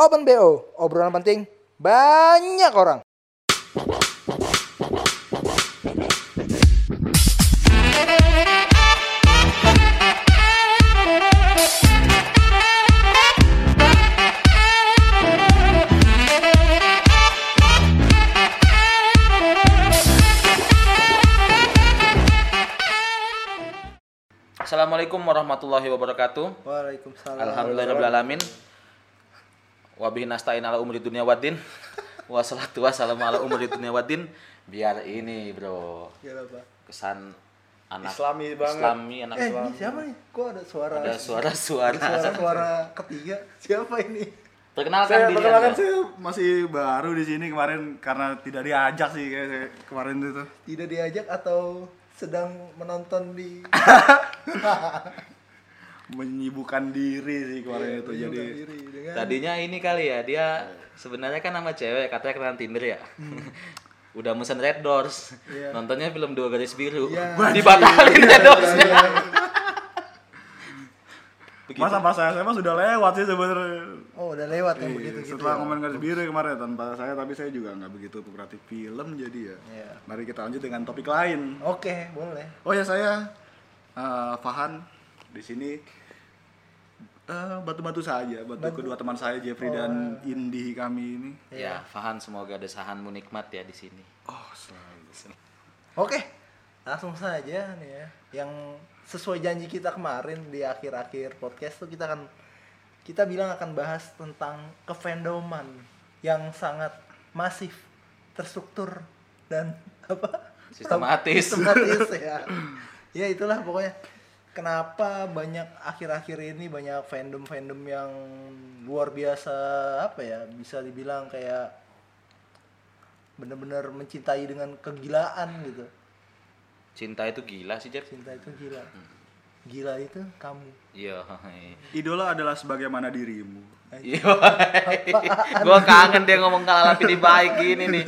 Open BO, obrolan penting banyak orang. Assalamualaikum warahmatullahi wabarakatuh. Waalaikumsalam. Alhamdulillahirobbilalamin. Wabihi nasta'in ala umri dunia waddin. Wassalatu wassalamu ala umri dunia waddin. Biar ini, Bro. Kesan anak Islami banget. Islami, anak Eh, ini siapa nih? Kok ada suara? Ada suara-suara. suara suara ketiga. Siapa ini? Perkenalkan Saya diri perkenalkan saya masih baru di sini kemarin karena tidak diajak sih kayak kemarin itu. Tidak diajak atau sedang menonton di Menyibukkan diri sih kemarin itu jadi diri dengan Tadinya ini kali ya, dia sebenarnya kan nama cewek, katanya kenal Tinder ya. Udah mesen Red Doors. Iya. Nontonnya film Dua Garis Biru. Iya. Dibatalin Red Doorsnya. Begitu. masa pas saya SMA sudah lewat sih sebenarnya. Oh, udah lewat yang Iya, begitu gitu. setelah ya? ngomongin garis biru kemarin tanpa saya tapi saya juga nggak begitu perhati film jadi ya. Iya. Mari kita lanjut dengan topik lain. Oke, boleh. Oh ya saya eh, Fahan di sini eh, batu-batu saja, batu kedua teman saya Jeffrey dan Indi kami ini. Ya, Fahan semoga desahanmu nikmat ya di sini. Oh selalu. Oke, langsung saja nih ya. Yang sesuai janji kita kemarin di akhir-akhir podcast tuh kita akan kita bilang akan bahas tentang kefandoman yang sangat masif, terstruktur dan apa? Sistematis. Sistematis ya. Ya itulah pokoknya. Kenapa banyak akhir-akhir ini banyak fandom-fandom yang luar biasa apa ya bisa dibilang kayak benar-benar mencintai dengan kegilaan gitu Cinta itu gila sih, Jeff. cinta itu gila gila itu kamu Iya. Idola adalah sebagaimana dirimu. Iya. Gua kangen dia ngomong kalau lapis baik gini nih.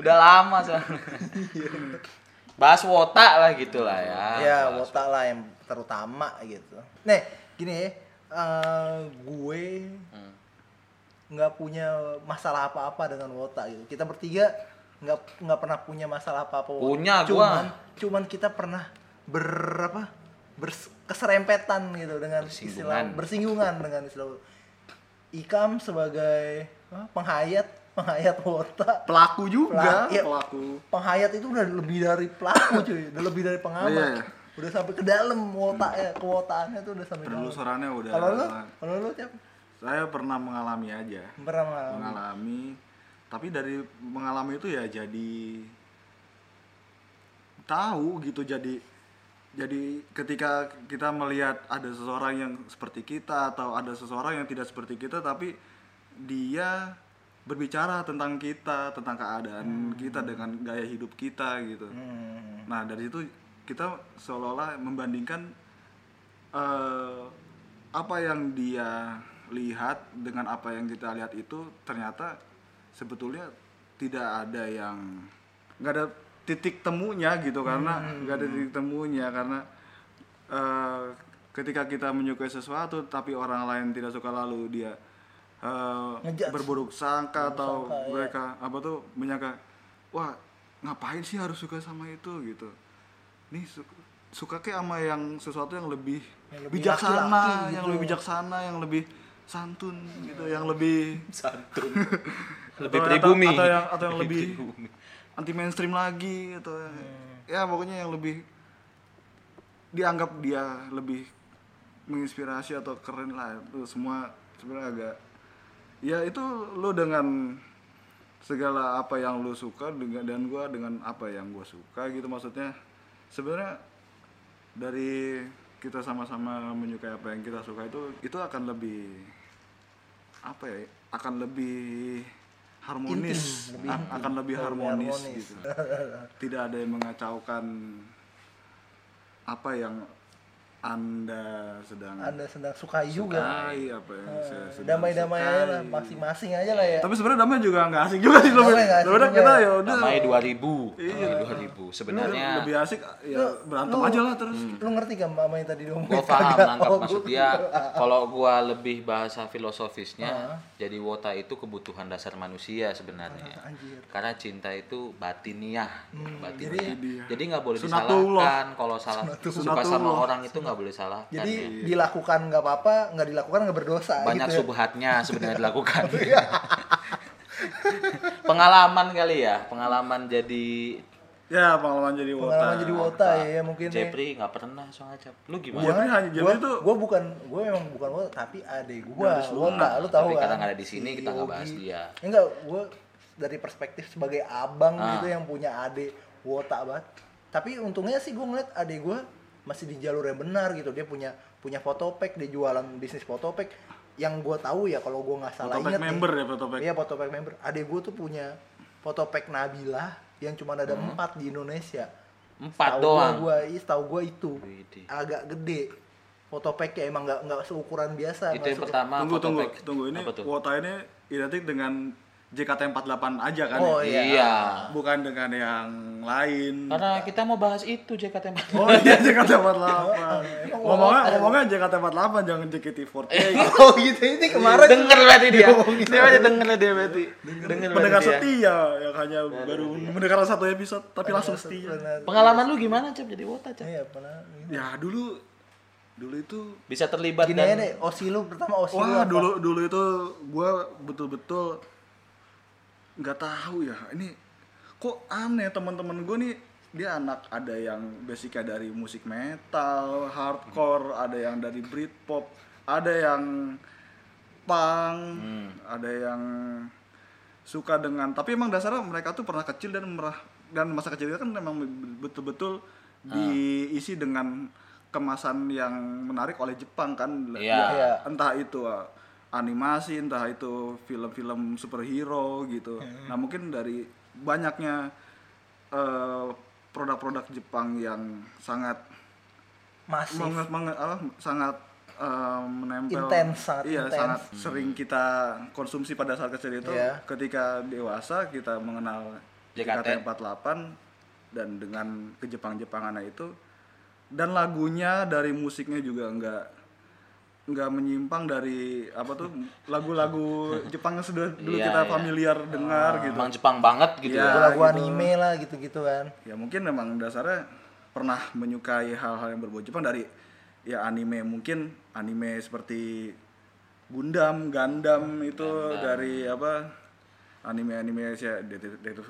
Udah lama soalnya. Bahas wota lah gitu lah ya. ya wota lah yang terutama gitu nih gini ya eh, gue Hmm. nggak punya masalah apa-apa dengan wota gitu kita bertiga nggak nggak pernah punya masalah apa-apa Punya, gua. cuman cuman kita pernah berapa berkeserempetan gitu dengan istilah Bersinggungan. dengan istilah Ikam sebagai penghayat penghayat wota Pelaku juga, Pelaku, iya. pelaku. penghayat itu udah lebih dari pelaku cuy udah lebih dari pengamat Iya, iya. Udah sampai ke dalam ya kewotaannya tuh udah sampai Penelusurannya udah. kalau lu kalau lu siapa Saya pernah mengalami aja. pernah mengalami Mengalami. Tapi dari mengalami itu ya jadi tahu gitu jadi jadi ketika kita melihat ada seseorang yang seperti kita atau ada seseorang yang tidak seperti kita tapi dia berbicara tentang kita tentang keadaan kita dengan gaya hidup kita gitu Hmm. nah dari situ kita seolah-olah membandingkan eh, apa yang dia lihat dengan apa yang kita lihat itu ternyata sebetulnya tidak ada yang nggak ada titik temunya gitu karena nggak ada titik temunya karena eh, ketika kita menyukai sesuatu tapi orang lain tidak suka lalu dia Ngejudge. berburuk sangka atau sangka, iya. mereka apa tuh menyangka wah ngapain sih harus suka sama itu gitu nih su- suka kayak sama yang sesuatu yang lebih, Yang lebih bijaksana laki-laki yang gitu. lebih bijaksana yang lebih santun gitu yang lebih santun. Lebih atau- pribumi. atau, atau yang atau yang lebih pribumi. anti mainstream lagi atau Hmm. ya pokoknya yang lebih dianggap dia lebih menginspirasi atau keren lah itu semua sebenarnya agak ya itu lo dengan segala apa yang lo suka dengan dan gua dengan apa yang gua suka gitu maksudnya sebenarnya dari kita sama-sama menyukai apa yang kita suka itu itu akan lebih apa ya akan lebih harmonis. Intim, lebih akan lebih Lebih harmonis, harmonis. gitu. Tidak ada yang mengacaukan apa yang anda sedang anda sedang sukai juga. Sukai apa yang saya sedang damai-damai aja lah masing-masing aja lah ya. Tapi sebenarnya damai juga nggak asik juga sih Damai sebenarnya sebenarnya kita ya. ya udah Damai 2000. Iya. Damai 2000. Sebenarnya lebih asik ya berantem lu- aja lah terus. Lu ngerti gak mama yang tadi ngomong gua paham nangkap Oh, maksud dia kalau gua lebih bahasa filosofisnya Ah. jadi wota itu kebutuhan dasar manusia sebenarnya. Anjir. Karena cinta itu batiniah Hmm, batiniah. jadi- nggak boleh disalahkan kalau salah suka sama orang itu nggak boleh salahkan jadi ya. dilakukan nggak apa-apa nggak dilakukan nggak berdosa banyak gitu ya. subhatnya sebenarnya dilakukan pengalaman kali ya pengalaman jadi ya pengalaman jadi wota pengalaman jadi wota ya, ya mungkin ya. Jepri nggak pernah soalnya Jep. lu gimana Gua- Jepri hanya- Jepri gua, tuh- gua bukan gua memang bukan wota tapi adek gua wota lu tahu tapi kan karena nggak ada di sini, Si kita nggak bahas dia. enggak gua dari perspektif sebagai abang Ah. gitu yang punya adek wota banget tapi untungnya sih gua ngeliat adek gua masih di jalur yang benar gitu dia punya punya fotopack dia jualan bisnis fotopack yang gua tahu ya kalau gua nggak salah Fotopack ingat nih, member ya fotopack Iya fotopack member. Adek gue tuh punya fotopack Nabila yang cuma ada Hmm. empat di Indonesia. empat Tahu doang Gua, gua, tahu gue itu Widih. agak gede. Fotopacknya emang nggak nggak seukuran biasa. itu yang seukuran- pertama tunggu tunggu fotopack. tunggu ini wota ini identik dengan JKT48 aja kan Oh ya? iya. iya. Bukan dengan yang lain. Karena kita mau bahas itu JKT Oh iya JKT48 Emang ngomongnya wota. ngomongnya JKT48 jangan JKT48 oh gitu. Ini kemarin. denger berarti dia. Dia aja denger dia berarti. Denger pendengar setia yang hanya baru mendengar satu episode tapi langsung setia. Benar. pengalaman lu gimana Cap jadi wota Cap Iya pernah. ya dulu dulu itu bisa terlibat Gini dan aja deh, osi lu pertama osi lu wah apa? dulu dulu itu gua betul-betul nggak tahu ya ini kok aneh teman-teman gue nih dia anak ada yang basicnya dari musik metal hardcore ada yang dari Britpop ada yang punk ada yang suka dengan tapi emang dasarnya mereka tuh pernah kecil dan merah dan masa kecil itu kan memang betul-betul diisi dengan kemasan yang menarik oleh Jepang kan Iya. Iya. entah itu uh, animasi entah itu film-film superhero gitu nah mungkin dari banyaknya uh, produk-produk Jepang yang sangat Masif. menget, menget- apa, sangat uh, menempel Intens, sangat iya intens. sangat sering kita konsumsi pada saat kecil itu Iya. ketika dewasa kita mengenal JKT. JKT48 dan dengan kejepang-jepangannya itu dan lagunya dari musiknya juga enggak nggak menyimpang dari apa tuh lagu-lagu Jepang yang sudah dulu Iya, kita iya. familiar dengar gitu Emang Jepang banget gitu Iya. ya. Lagu gitu. anime lah gitu-gitu kan. ya mungkin memang dasarnya pernah menyukai hal-hal yang berbau Jepang dari ya anime mungkin anime seperti Gundam, Gundam itu dari apa anime-anime ya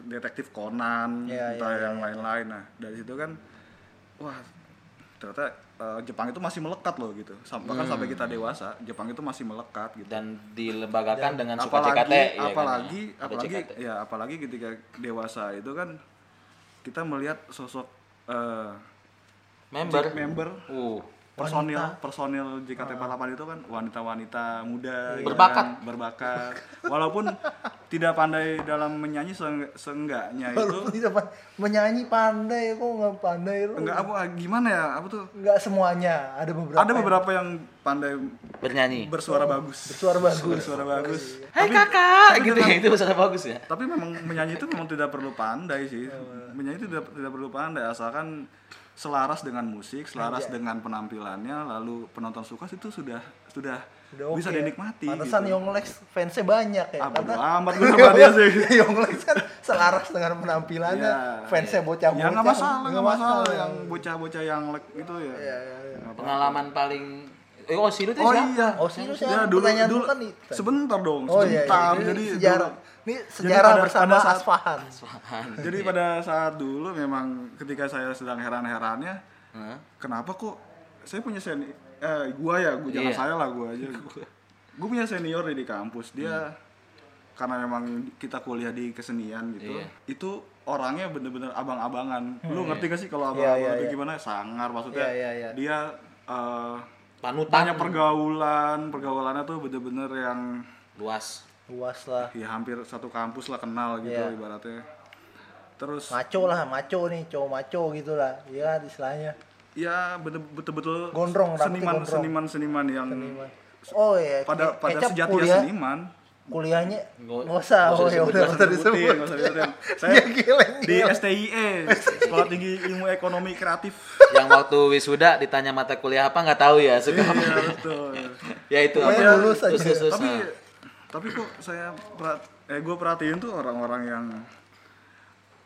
detektif, Conan, Iya, entah iya, yang lain-lain. Nah dari situ kan wah ternyata eh, Jepang itu masih melekat loh gitu. Sampai Hmm. bahkan sampai kita dewasa Jepang itu masih melekat gitu. Dan dilembagakan dengan suka apalagi JKT ya kan? apalagi Ada apalagi JKT. ya apalagi ketika dewasa itu kan kita melihat sosok eh, member. member Uh, personil personil JKT48 itu kan wanita-wanita muda gitu Berbakat. kan, berbakat walaupun tidak pandai dalam menyanyi seeng- seenggaknya itu Walaupun tidak pan- menyanyi pandai kok nggak pandai lu. enggak apa gimana ya apa tuh Nggak semuanya, ada beberapa. ada yang beberapa yang pandai bernyanyi. bersuara bagus bersuara bagus. bersuara bagus Hai kakak, gitu ya itu bahasa bagus ya. tapi memang menyanyi itu memang tidak perlu pandai sih menyanyi itu tidak tidak perlu pandai asalkan selaras dengan musik selaras dengan penampilannya lalu penonton suka itu sudah sudah Udah bisa dinikmati Pantesan gitu. Yonglex fansnya banyak ya. Ah, Karena amat gue sama dia sih. Yonglex kan selaras dengan penampilannya. Ya, fansnya bocah-bocah. ya nggak masalah nggak masalah yang bocah-bocah yang like itu ya Iya, iya, iya. Nggak apa-apa. Pengalaman paling Eh, oh, sih lu tuh oh siapa? iya Oh, ya dulu Pertanyaan dulu lu kan itu. sebentar dong Oh iya, iya. sebentar Ini jadi sejarah. dulu- Ini Jadi sejarah pada- bersama pada saat- Asfahan. jadi pada saat dulu memang ketika saya sedang heran-herannya Hah? kenapa kok saya punya seni eh gua ya gua jangan Iya. saya lah gua aja gua punya senior di kampus dia karena memang kita kuliah di kesenian gitu Iya. itu orangnya bener-bener abang-abangan lu ngerti gak sih kalau Hmm. Iya, abang-abangan iya, itu iya. gimana sangar maksudnya Iya, iya, iya. dia eh, Panutan banyak pergaulan pergaulannya tuh bener-bener yang luas. Luas lah. ya hampir satu kampus lah kenal gitu Iya. ibaratnya terus Maco lah, maco nih, cowok maco gitu lah. Iya kan istilahnya. ya betul- betul-betul Gondrong, seniman gondrong. seniman seniman yang Seniman. Oh iya, pada pada sejatinya kuliah, seniman kuliahnya Nggak- usah, nggak usah oh ya udah nggak usah nggak disebutin. saya gila, di. STIE Sekolah Tinggi Ilmu Ekonomi Kreatif Yang waktu wisuda ditanya mata kuliah apa nggak tahu ya suka iya betul ya itu apa? lulus aja. Khusus, tapi nah. tapi kok saya perat, eh gue perhatiin tuh orang-orang yang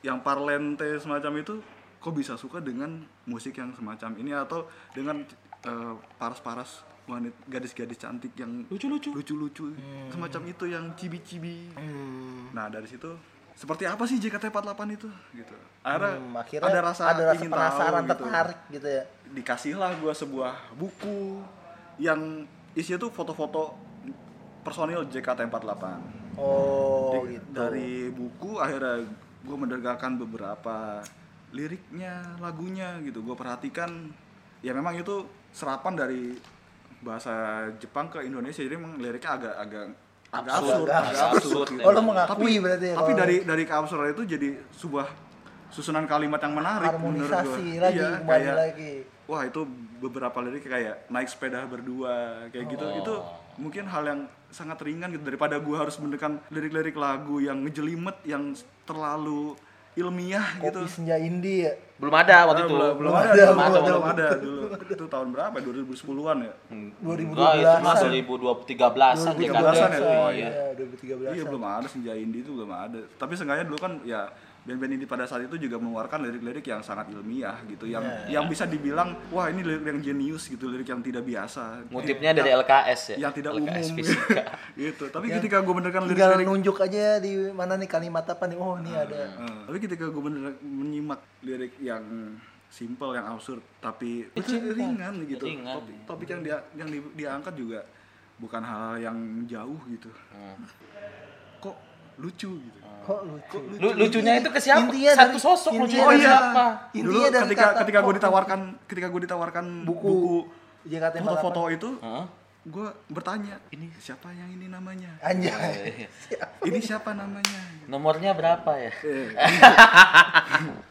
yang parlente semacam itu kok bisa suka dengan musik yang semacam ini atau dengan eh, paras-paras wanita gadis-gadis cantik yang Lucu-lucu. lucu-lucu semacam itu yang cibi-cibi Hmm. nah dari situ seperti apa sih JKT48 itu gitu akhirnya, Hmm, akhirnya ada rasa, ada rasa ingin penasaran tahu, gitu tertarik gitu ya. dikasihlah gue sebuah buku yang isinya tuh foto-foto personil JKT48 Oh Di- gitu. dari buku akhirnya gue mendengarkan beberapa liriknya lagunya gitu gue perhatikan ya memang itu serapan dari bahasa Jepang ke Indonesia jadi memang liriknya agak agak agak Absurd, absurd, agak agak absurd. gitu. Oh lo mengakui berarti ya? tapi kalau dari dari keabsurdan itu jadi sebuah susunan kalimat yang menarik harmonisasi gua. lagi Iya, kayak, lagi. wah itu beberapa lirik kayak naik sepeda berdua kayak gitu Oh. itu mungkin hal yang sangat ringan gitu daripada gua harus mendekan lirik-lirik lagu yang ngejelimet yang terlalu ilmiah gitu Kopi senja indie ya. belum ada waktu Ah, itu belum, belum Belum ada, ada, belum, ada, ada. belum ada dulu itu tahun berapa 2010-an ya Enggak, itu mah 2013-an 2013 2013-an ya? JKT. Oh, iya, iya. 2013. Iya belum ada senja indie itu belum ada. Tapi seenggaknya dulu kan ya band-band indie pada saat itu juga mengeluarkan lirik-lirik yang sangat ilmiah gitu, yang Iya. yang bisa dibilang wah ini lirik yang jenius gitu, lirik yang tidak biasa. Ngutipnya dari LKS ya. yang tidak LKS umum fisika. gitu. Tapi Yang ketika gue mendengarkan Tinggal lirik-lirik nunjuk aja di mana nih kalimat apa nih. Oh, ini ada. Eh, tapi ketika gue bener menyimak lirik yang simple yang absurd tapi itu ringan gitu Ringan. topik, topik yang dia yang di- diangkat juga bukan hal yang jauh gitu Hmm. Kok lucu gitu Kok lucu. Lu, lucunya itu ke siapa? Intinya Satu dari- sosok intinya lucunya Oh iya. siapa? Dulu ketika kata ketika gue kok ditawarkan ketika gue ditawarkan Buku buku, JKT48. foto-foto itu, Heeh. Gue bertanya, ini siapa yang ini namanya? Anjay. Ini siapa namanya? Nomornya berapa ya? Eh,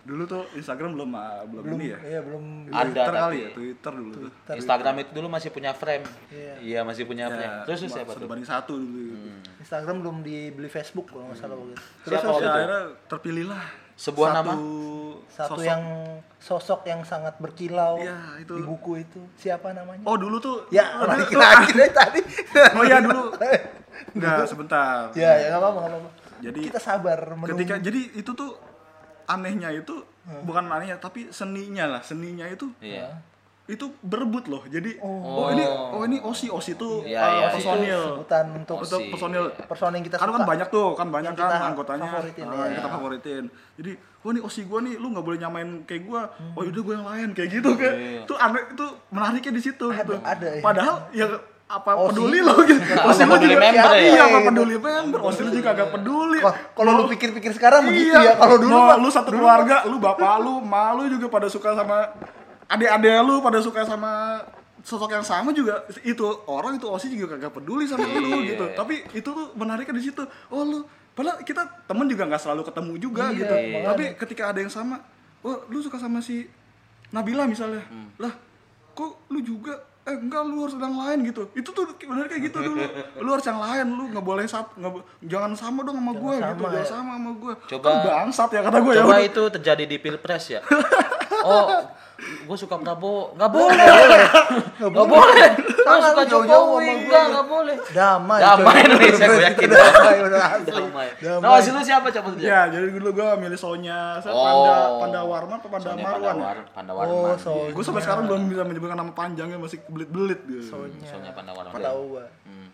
dulu tuh Instagram belum ah, belum, belum ini ya. iya belum Ada, Twitter kali tapi- ya, Twitter dulu tuh. Instagram itu dulu masih punya frame. Iya. Iya, masih punya frame. Ya, Terus terus siapa satu tuh? banding satu dulu. Instagram belum dibeli Facebook kalau nggak salah. Terus Siapa ya, akhirnya terpilihlah Sebuah satu nama? Satu sosok. yang sosok yang sangat berkilau Iya, itu. di buku itu. Siapa namanya? Oh dulu tuh ya, dulu lagi lagi dari tadi. Oh iya dulu. Enggak, sebentar. ya, ya nggak apa-apa, nggak apa-apa. Jadi, kita sabar menunggu. Ketika jadi itu tuh anehnya itu bukan anehnya tapi seninya lah, seninya itu Iya. Itu berebut loh. Jadi Oh. oh, ini oh ini Osi Osi itu Iya, uh, iya, iya. personil. sebutan untuk. Untuk personil personil yang kita kan suka. kan banyak tuh kan banyak kan kita anggotanya favoritin, Ah, ya. yang kita favoritin jadi wah nih osi gua nih lu nggak boleh nyamain kayak gua Hmm. oh yaudah gua yang lain kayak gitu kan itu aneh itu menariknya di situ Ada, gitu ada, ya. padahal ya apa Osi. peduli lo gitu Apa osi lo peduli juga member ya? iya apa peduli member osi lo juga agak peduli kalau lu pikir-pikir sekarang begitu iya ya. Kalau dulu lu satu keluarga lu bapak lu ma lu juga pada suka sama adik-adik lu pada suka sama sosok yang sama juga itu orang itu osi juga kagak peduli sama lu Iya. gitu tapi itu tuh menariknya di situ oh lu padahal kita temen juga nggak selalu ketemu juga Iya, gitu makanya. tapi ketika ada yang sama oh lu suka sama si Nabila misalnya Hmm. lah kok lu juga eh enggak lu harus yang lain gitu itu tuh benar kayak gitu dulu lu harus yang lain lu nggak boleh sat nggak jangan sama dong sama gue gitu sama, jangan ya. sama sama gue Coba- kan bangsat ya kata gue ya Coba itu terjadi di Pilpres ya. Oh, gue suka Prabowo. Nggak boleh. Nggak boleh. Gue Jangan suka Jokowi. gue. Enggak, nggak boleh. damai. Damai. Indonesia, gue yakin. damai. Damai. Damai. Nah, hasil lu siapa coba tuh? Ya, jadi dulu gue milih Sonya, saya Oh. Panda, Panda Warman apa Panda Marwan? Pandawar, Pandawar. Oh, so Gue sampai sekarang belum bisa menyebutkan nama panjangnya masih belit-belit gitu. Soalnya Soalnya Pandawar. tahu gua. Hmm.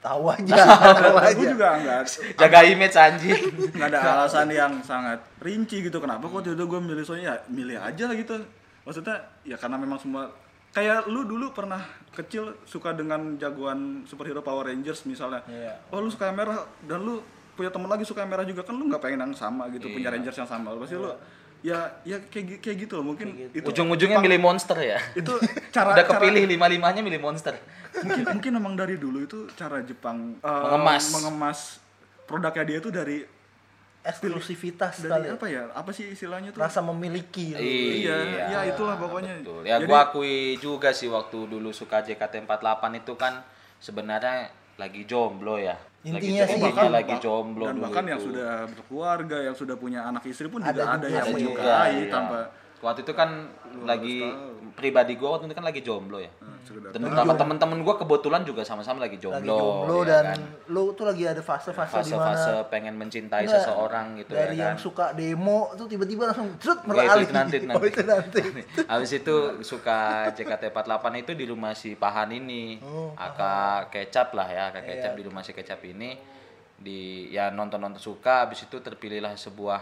Tahu aja, tahu Gue aja. juga enggak Jaga image anjing. nggak ada alasan yang sangat rinci gitu kenapa kok tiba gue milih Sonya ya milih aja lah gitu. Maksudnya ya karena memang semua kayak lu dulu pernah kecil suka dengan jagoan superhero Power Rangers misalnya. Iya. Oh lu suka yang merah dan lu punya temen lagi suka yang merah juga kan lu nggak pengen yang sama gitu punya Iya. Rangers yang sama pasti lu ya ya kayak kayak gitu loh mungkin Kayak itu Ujung-ujungnya milih monster ya. itu cara Udah cara- kepilih lima-limanya milih monster. mungkin mungkin emang dari dulu itu cara Jepang uh, Mengemas. mengemas produknya dia itu dari eksklusivitas dari kali ya. apa ya apa sih istilahnya tuh rasa memiliki lu. Iya, iya, itulah pokoknya. Betul. Ya Jadi- gua akui juga sih waktu dulu suka JKT48 itu kan sebenarnya lagi jomblo ya. Intinya lagi sih, jomblo, bahkan- lagi jomblo dan dulu bahkan yang sudah berkeluarga yang sudah punya anak istri pun Ada juga ada, juga yang sih. menyukai iya. tanpa waktu itu kan lagi pribadi gua waktu itu kan lagi jomblo ya. sekedar Dan beberapa teman-teman gua kebetulan juga sama-sama lagi jomblo. lagi jomblo ya dan kan. lu tuh lagi ada fase-fase di fase-fase mana pengen mencintai Enggak, seseorang gitu dari ya yang kan. suka demo tuh tiba-tiba langsung cerut Enggak, itu- nanti, oh nanti. itu nanti Habis itu suka JKT48 itu di rumah si Pahan ini. Oh, Aka Kecap lah ya, Aka Kecap Iya. di rumah si Kecap ini di ya nonton-nonton suka habis itu terpilihlah sebuah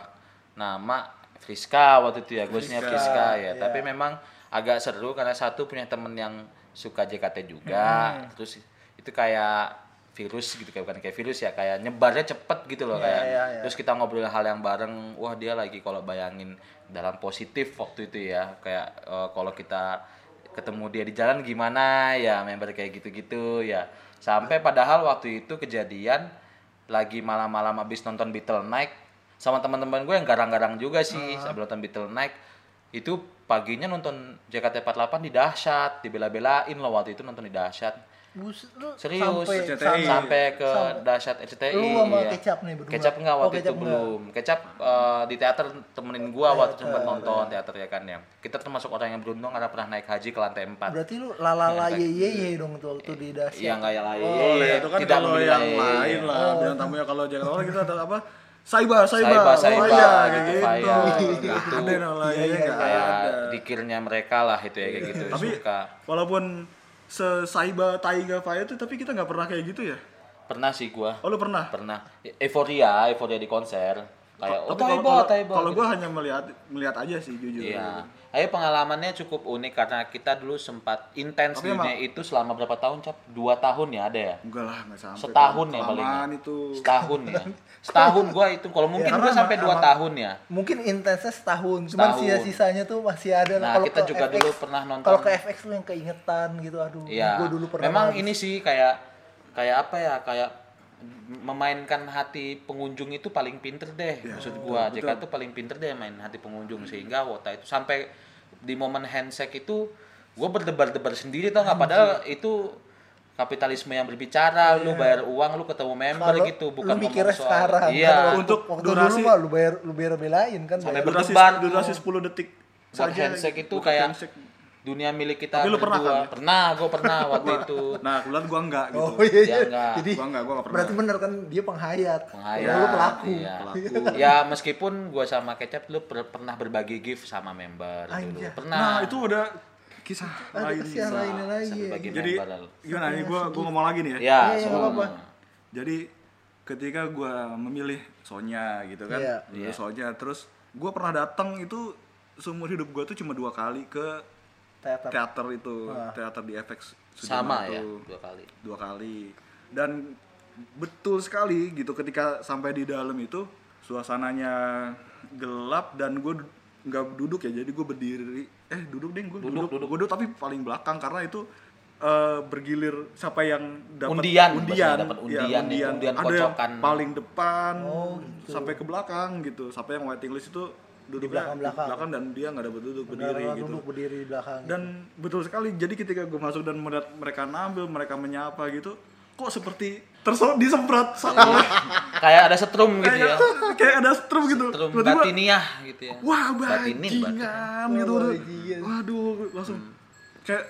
nama Friska waktu itu ya, ghostnya Friska, Friska ya. iya. Tapi memang agak seru karena satu punya temen yang suka JKT juga. Hmm. Terus itu kayak virus gitu kayak bukan kayak virus ya kayak nyebarnya cepet gitu loh Iya, kayak iya, iya. terus kita ngobrol hal yang bareng wah dia lagi kalau bayangin dalam positif waktu itu ya kayak eh, kalau kita ketemu dia di jalan gimana ya member kayak gitu-gitu ya sampai padahal waktu itu kejadian lagi malam-malam habis nonton Beatle Night sama teman-teman gue yang garang-garang juga sih sambil nonton Beatle Night itu paginya nonton JKT48 di dahsyat dibela-belain loh waktu itu nonton di dahsyat Bus, lu serius sampai sampai, sampai ke sampai- dahsyat RCTI Lu sama iya. Kecap nih berdua? Kecap enggak Oh, waktu Kecap itu enggak. belum kecap eh, di teater temenin gua waktu Teater, sempat nonton teater ya kan ya kita termasuk orang yang beruntung karena pernah naik haji ke lantai 4 berarti lu lalala ye ye ye dong tuh waktu di dahsyat yang kayak lain Oh, ya itu kan tidak kalau yang lain. lain lah. Bintang tamunya kalau jangan orang kita ada apa? Saiba, Saiba. Saiba, Oh Saiba, iya, kayak gitu. Faya, Nggak gitu. Ada yang lain, Iya, iya, kayak dikirnya mereka lah itu ya kayak gitu Tapi suka walaupun se Saiba, Taiga, Faya itu tapi kita nggak pernah kayak gitu ya. pernah sih gua Oh, lu pernah? pernah euforia euforia di konser kayak oh Tapi kalau- gitu. gua hanya melihat melihat aja sih jujur. Iya. Ayo pengalamannya cukup unik karena kita dulu sempat intens Tapi dunia itu selama berapa tahun cap? Dua tahun ya ada ya? Enggak lah, enggak sampai. Setahun ya Kelamaan palingnya. itu. Setahun ya. Setahun gua itu kalau mungkin karena gua sampai dua tahun ya. mungkin intensnya setahun cuman Setahun. sisa-sisanya tuh masih ada Nah, Kalau kita juga FX dulu pernah nonton. kalau ke FX lu yang keingetan gitu aduh Iya. gua dulu pernah Memang ini sih kayak kayak apa ya? Kayak memainkan hati pengunjung itu paling pinter deh. Maksud gua, JK tuh paling pinter deh main hati pengunjung sehingga Wota itu sampai di momen handshake itu gua berdebar-debar sendiri tau nggak padahal itu kapitalisme yang berbicara, lu bayar uang, lu ketemu member Kalau gitu, bukan lu mikirnya soal- sekarang Iya. kan, waktu, Untuk waktu durasi- dulu mah lu bayar lu bayar belain kan Sampai. Durasi, berdebar tuh. durasi 10 detik buat saja. handshake itu Buat kayak handshake. Dunia milik kita Tapi lu pernah kan ya? Pernah, gua pernah waktu itu. Nah, kebetulan gua enggak gitu. oh iya iya Dia enggak. jadi Gua enggak, gua enggak pernah. berarti bener kan dia penghayat Penghayat, lu pelaku iya. Pelaku. ya meskipun gua sama Kecap lu per- pernah berbagi gift sama member dulu. Anjay. Pernah. Nah, itu ada kisah ada lain. kesian lainnya lagi ya. Jadi gimana nih gua gua ngomong lagi nih ya. Ya, Iya, iya, semua. nggak apa-apa. Jadi ketika gua memilih Sonya gitu kan, Iya. Iya. Sonya terus gua pernah datang itu seumur hidup gua tuh cuma dua kali ke teater teater itu, Wah. teater di FX Sama Sudirman ya, itu. dua kali. dua kali dan betul sekali gitu ketika sampai di dalam itu suasananya gelap dan gue nggak duduk ya jadi gue berdiri eh duduk deh gue Duduk, duduk, duduk. Gua duduk tapi paling belakang karena itu eh, bergilir siapa yang dapat Undian, undian, dapat Ya, undian nih, undian ada yang kocokan. paling depan Oh, gitu. sampai ke belakang gitu sampai yang waiting list itu duduknya belakang-belakang. dan dia nggak dapat duduk berdiri gitu duduk berdiri di belakang dan betul sekali jadi ketika gue masuk dan melihat mereka nampil mereka menyapa gitu kok seperti terso disemprot oleh Kayak ada setrum gitu ya. kayak ada strum gitu Setrum batiniah gitu ya. wah bajingan gitu Oh, Waduh. bajingan. waduh langsung kayak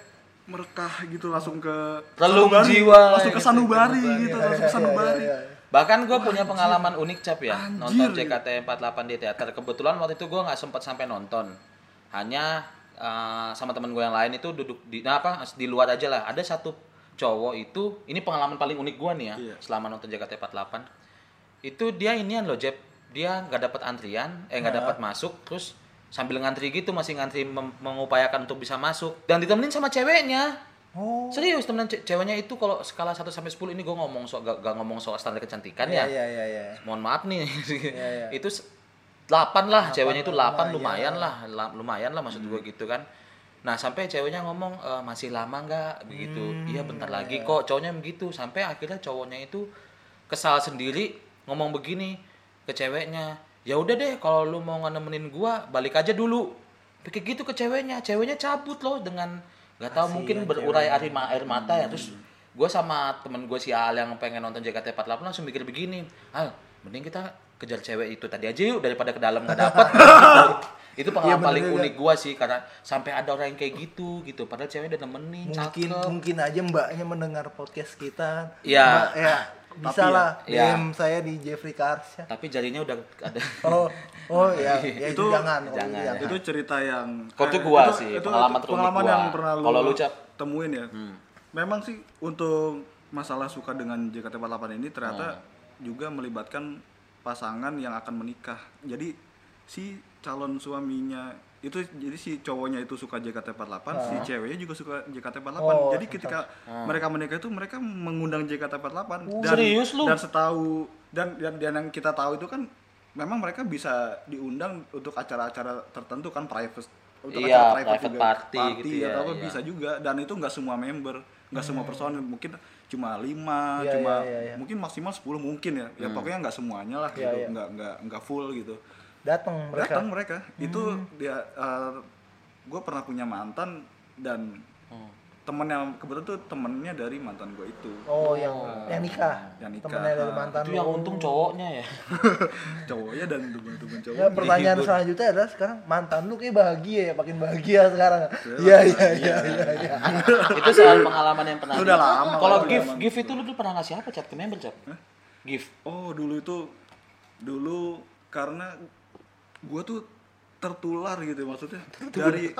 merekah gitu langsung ke Relung sanubari, jiwa langsung ke gitu. sanubari gitu Iya, langsung ke iya, sanubari iya, iya. Bahkan gue punya pengalaman unik cap ya nonton Anjir. JKT48 di teater. Kebetulan waktu itu gue nggak sempat sampai nonton. Hanya eh, sama temen gue yang lain itu duduk di nah apa di luar aja lah. Ada satu cowok itu ini pengalaman paling unik gue nih ya Iya. selama nonton JKT48. Itu dia inian loh Jeb. Dia nggak dapat antrian, eh nggak dapat masuk terus sambil ngantri gitu masih ngantri mengupayakan untuk bisa masuk dan ditemenin sama ceweknya. Oh Serius temenan ce- ceweknya itu kalau skala 1 sampai 10 ini gue ngomong soal gak, gak ngomong soal standar kecantikan iya ya. iya iya iya Mohon maaf nih. iya. itu s- 8 lah, ceweknya itu 8 lumayan. lumayan lah, la- lumayan lah maksud gue gitu kan. Nah, sampai ceweknya ngomong "E, masih lama nggak begitu. iya bentar lagi kok, cowoknya begitu. Sampai akhirnya cowoknya itu kesal sendiri ngomong begini, ke ceweknya ya udah deh kalau lu mau nemenin gua balik aja dulu kayak gitu ke ceweknya ceweknya cabut loh dengan nggak tahu mungkin berurai air, air mata ya. Terus gua sama temen gue si Al yang pengen nonton JKT48 langsung mikir begini Al mending kita kejar cewek itu tadi aja yuk daripada ke dalam nggak dapet. Itu pengalaman Iya, bener paling juga. unik gua sih karena sampai ada orang yang kayak gitu gitu. Padahal cewek udah nemenin mungkin cakep. mungkin aja mbaknya mendengar podcast kita. Iya. Mbak, ya bisa ya, lah iya. DM saya di Jeffrey Karsya tapi jarinya udah ada. Oh oh ya, ya itu, Itu- jangan kalau jangan, itu ya. itu cerita yang Kok eh, gua itu- sih, itu pengalaman terunik pengalaman gua. yang pernah lu Kalau lu, Cap? temuin ya Hmm. memang sih untuk masalah suka dengan JKT48 ini ternyata Hmm. juga melibatkan pasangan yang akan menikah jadi si calon suaminya itu jadi si cowoknya itu suka JKT48 si ceweknya juga suka JKT48 Oh, jadi ketika mereka menikah itu mereka mengundang JKT48 dan serius lu? dan setahu dan, dan dan yang kita tahu itu kan memang mereka bisa diundang untuk acara-acara tertentu kan private untuk Iya, acara private party gitu ya, atau apa iya. bisa juga. Dan itu nggak semua member nggak semua personil. Mungkin cuma lima Iya, cuma iya, iya, iya. mungkin maksimal 10 mungkin ya. Ya pokoknya nggak semuanya lah Iya, gitu. iya. nggak nggak nggak full gitu. Datang mereka. Datang mereka. Itu dia gue pernah punya mantan dan Hmm. Temen yang kebetulan tuh temennya dari mantan gue itu. Oh yang yang nikah? Yang nikah. temennya dari mantan itu yang untung cowoknya ya? Cowoknya dan temen-temen cowok Ya, pertanyaan Dihibur. selanjutnya adalah sekarang mantan lu kayak bahagia ya, makin bahagia sekarang. Iya, iya, iya, iya, iya. itu soal pengalaman yang pernah Udah lama, kalau gift gift itu lu tuh pernah ngasih apa cap ke member cap gift Oh dulu itu dulu karena gua tuh tertular gitu maksudnya. Dari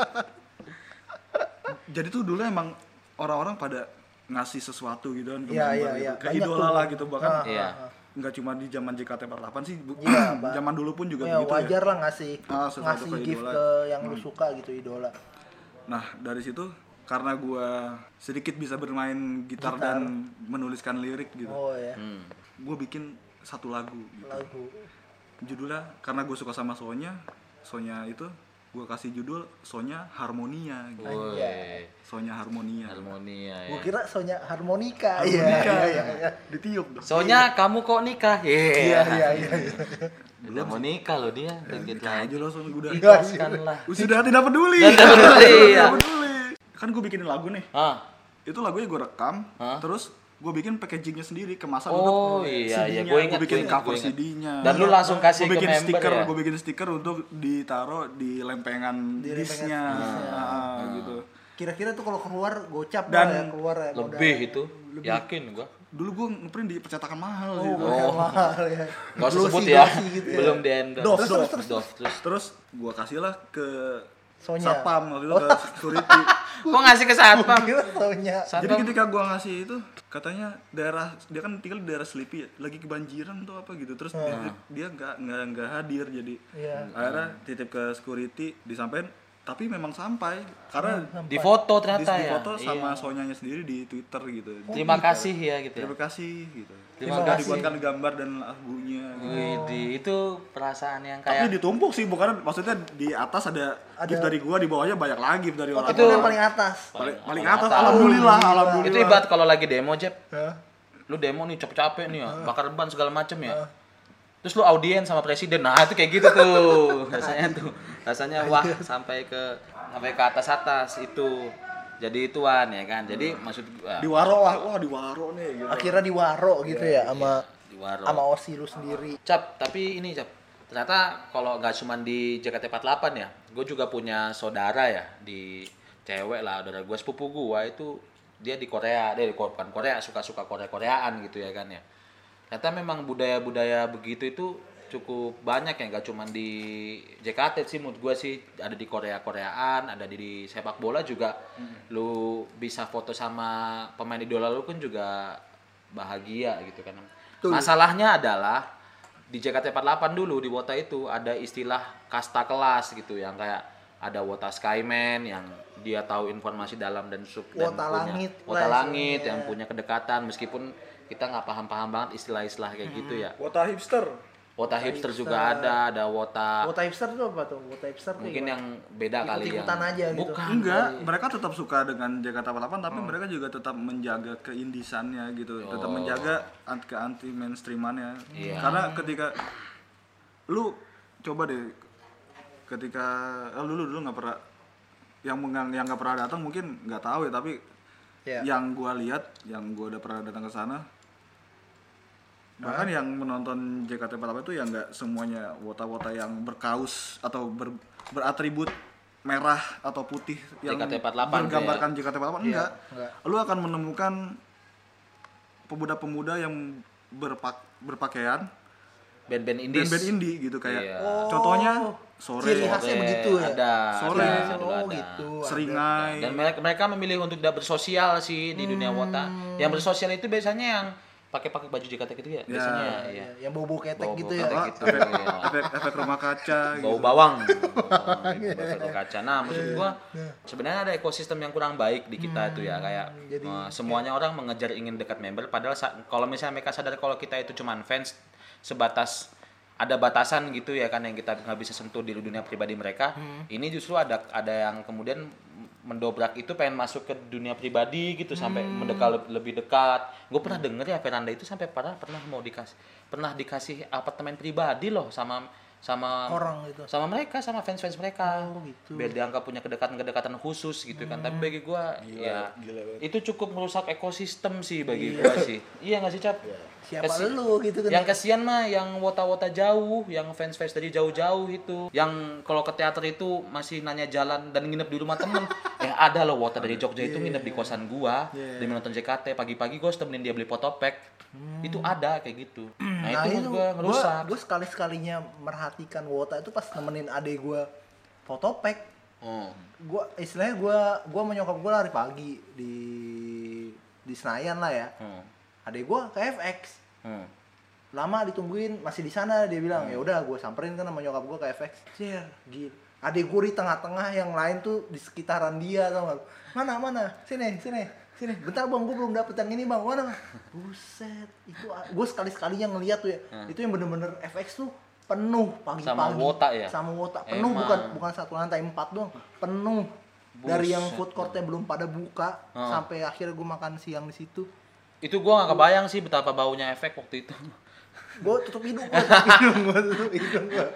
jadi tuh dulu emang orang-orang pada ngasih sesuatu gitu kan ke Iya, member iya, gitu. iya. kayak Banyak idola tuh. lah gitu bahkan Ah, Iya. ah, ah. nggak cuma di zaman JKT48 sih bu- Pak. zaman dulu pun juga Ya, begitu wajar ya lah ngasih Ah, sesuatu ngasih ke gift idola. ke yang lu suka gitu idola. nah dari situ karena gua sedikit bisa bermain gitar, dan menuliskan lirik gitu Oh ya, hmm. gue bikin satu lagu gitu. lagu. judulnya karena gue suka sama Sonya Sonya itu gue kasih judul Sonya Harmonia gitu. Woi, Sonya Harmonia harmonia ya Gua kira Sonya harmonika. Iya, Harmonika iya, iya, iya. ditiup dong soalnya kamu kok nikah Iya, iya iya, iya. iya. udah mau nikah loh dia dikit Nikah lagi aja langsung udah ikhlaskan lah sudah tidak peduli tidak peduli, iya. Tidak peduli. kan gue bikinin lagu nih ah itu lagunya gue rekam Hah? terus gue bikin packagingnya sendiri kemasan Oh, untuk iya, iya. CD-nya. Gua ingat, Gua bikin gua ingat, cover. CD-nya Dan lu langsung kasih Gua ke bikin member stiker ya? gue bikin stiker untuk ditaruh di lempengan Di disknya lempengan Ah, gitu Kira-kira tuh kalau keluar gocap Dan ya, keluar ya. modal. lebih itu yakin gua dulu gue ngeprint di percetakan mahal Oh, sih mahal, mahal ya. Gak usah sebut ya, gitu ya. belum di endorse. Terus, terus, terus, terus. terus gue kasih lah ke Sonya. satpam waktu itu ke security Kok ngasih ke satpam? Sonya. jadi ketika gue ngasih itu katanya daerah dia kan tinggal di daerah Sleepy ya lagi kebanjiran atau apa gitu terus dia dia nggak nggak nggak hadir jadi Iya. akhirnya titip ke security disampaikan tapi memang sampai karena Di foto di, ternyata di ya. foto sama Iya. Sonyanya sendiri di Twitter gitu Terima kasih ya gitu ya. terima kasih gitu Terima Sudah kasih. dibuatkan gambar dan lagunya gitu. Widih, itu perasaan yang tapi kayak ditumpuk sih bukan maksudnya di atas ada, Ada- gift dari gua di bawahnya banyak lagi gift dari Oh, orang tapi lu yang paling atas. paling, Paling paling atas. atas alhamdulillah alhamdulillah itu ibarat kalau lagi demo Jeb. Hah? Lu demo nih capek-capek nih ya, bakar ban segala macem ya. Terus lu audien sama presiden. Nah, itu kayak gitu tuh. Rasanya tuh. Rasanya wah sampai ke sampai ke atas-atas itu. Jadi ituan ya kan. Jadi maksud gua di waro lah wah di waro nih gitu. Akhirnya di waro gitu ya sama waro. sama Osi lu sendiri. Cap, tapi ini Cap. Ternyata kalau nggak cuma di JKT48 ya, gue juga punya saudara ya di cewek lah, saudara gue sepupu gue itu dia di Korea, dia di bukan Korea suka-suka Korea-Koreaan gitu ya kan ya. Ternyata memang budaya-budaya begitu itu cukup banyak ya, nggak cuma di JKT sih menurut gue sih ada di Korea-Koreaan, ada di, di sepak bola juga. Lu bisa foto sama pemain idola lu kan juga bahagia gitu kan. Betul. Masalahnya adalah di JKT48 dulu di Wota itu ada istilah kasta kelas gitu yang kayak ada Wota Skyman yang dia tahu informasi dalam dan sub dan Wota langit Wota lah langit yang punya kedekatan meskipun kita nggak paham-paham banget istilah-istilah kayak gitu ya. Wota hipster Wota hipster juga ada, ada Wota Wota hipster tuh apa tuh? Wota hipster tuh mungkin yang beda kali yang Ikut-ikutan aja gitu. Bukan. enggak kali. mereka tetap suka dengan JKT48 Oh. tapi mereka juga tetap menjaga keindisannya gitu tetap Oh. menjaga anti ke anti mainstreamannya Iya. karena ketika lu coba deh ketika eh, lu dulu nggak pernah yang yang nggak pernah datang mungkin nggak tahu ya tapi Iya. yang gua lihat yang gua udah pernah datang ke sana bahkan yang menonton JKT48 itu yang nggak semuanya wota-wota yang berkaus atau ber, beratribut merah atau putih yang JKT48 bergambarkan JKT48 enggak. enggak. Lu akan menemukan pemuda-pemuda yang berpak berpakaian band-band indies. Band-band indie gitu kayak Iya. contohnya sore. ciri khasnya Sore, begitu ya? Ada. Sore. ada, oh ada. gitu. Seringai. Dan mereka mereka memilih untuk tidak bersosial sih di dunia wota. Yang bersosial itu biasanya yang pakai pakai baju JKT gitu ya biasanya ya, Iya, yang bau bau ketek gitu ketek ya gitu, efek, iya. efek efek rumah kaca bau gitu. bawang. Oh, gitu, bau kaca. Nah maksud gua sebenarnya ada ekosistem yang kurang baik di kita itu ya kayak jadi eh, semuanya orang mengejar ingin dekat member padahal kalau misalnya mereka sadar kalau kita itu cuman fans sebatas ada batasan gitu ya kan yang kita nggak bisa sentuh di dunia pribadi mereka ini justru ada ada yang kemudian mendobrak itu pengen masuk ke dunia pribadi gitu sampai mendekat lebih dekat. Gue pernah denger ya Veranda itu sampai pernah pernah mau dikasih pernah dikasih apartemen pribadi loh sama sama orang gitu. sama mereka sama fans fans mereka. Oh, gitu. biar dianggap punya kedekatan kedekatan khusus gitu kan. Tapi bagi gua ya gila banget. itu cukup merusak ekosistem sih bagi gua sih. Iya nggak sih cap siapa Kesi- lu gitu kan? Yang kasihan mah yang wota-wota jauh yang fans fans dari jauh-jauh itu. Yang kalau ke teater itu masih nanya jalan dan nginep di rumah temen. Eh ada loh wota dari Jogja itu nginep di kosan gua Iya. demi nonton JKT pagi-pagi gua harus temenin dia beli fotopack itu ada kayak gitu. Nah, nah itu, itu gua ngerusak gue sekali sekalinya merhatikan wota itu pas nemenin adek gue fotopack oh. gue istilahnya gue gue menyokap gue lari pagi di di Senayan lah ya. Hmm. adek gue ke FX Hmm. lama ditungguin masih di sana dia bilang ya udah gue samperin kan sama nyokap gue ke FX Cer, gila adek gue di tengah-tengah yang lain tuh di sekitaran dia tau gak mana mana? Sini sini sini. Bentar bang gue belum dapet yang ini bang. Mana? Buset itu gue sekali sekalinya ngeliat tuh ya. Itu yang bener-bener FX tuh penuh pagi-pagi Sama wota ya? sama wota penuh Emang. bukan bukan satu lantai empat doang penuh dari yang Buset. food courtnya belum pada buka Heeh. sampai akhirnya gue makan siang di situ itu gua nggak kebayang sih betapa baunya efek waktu itu gue tutup hidung gue tutup hidung gue tutup hidung gue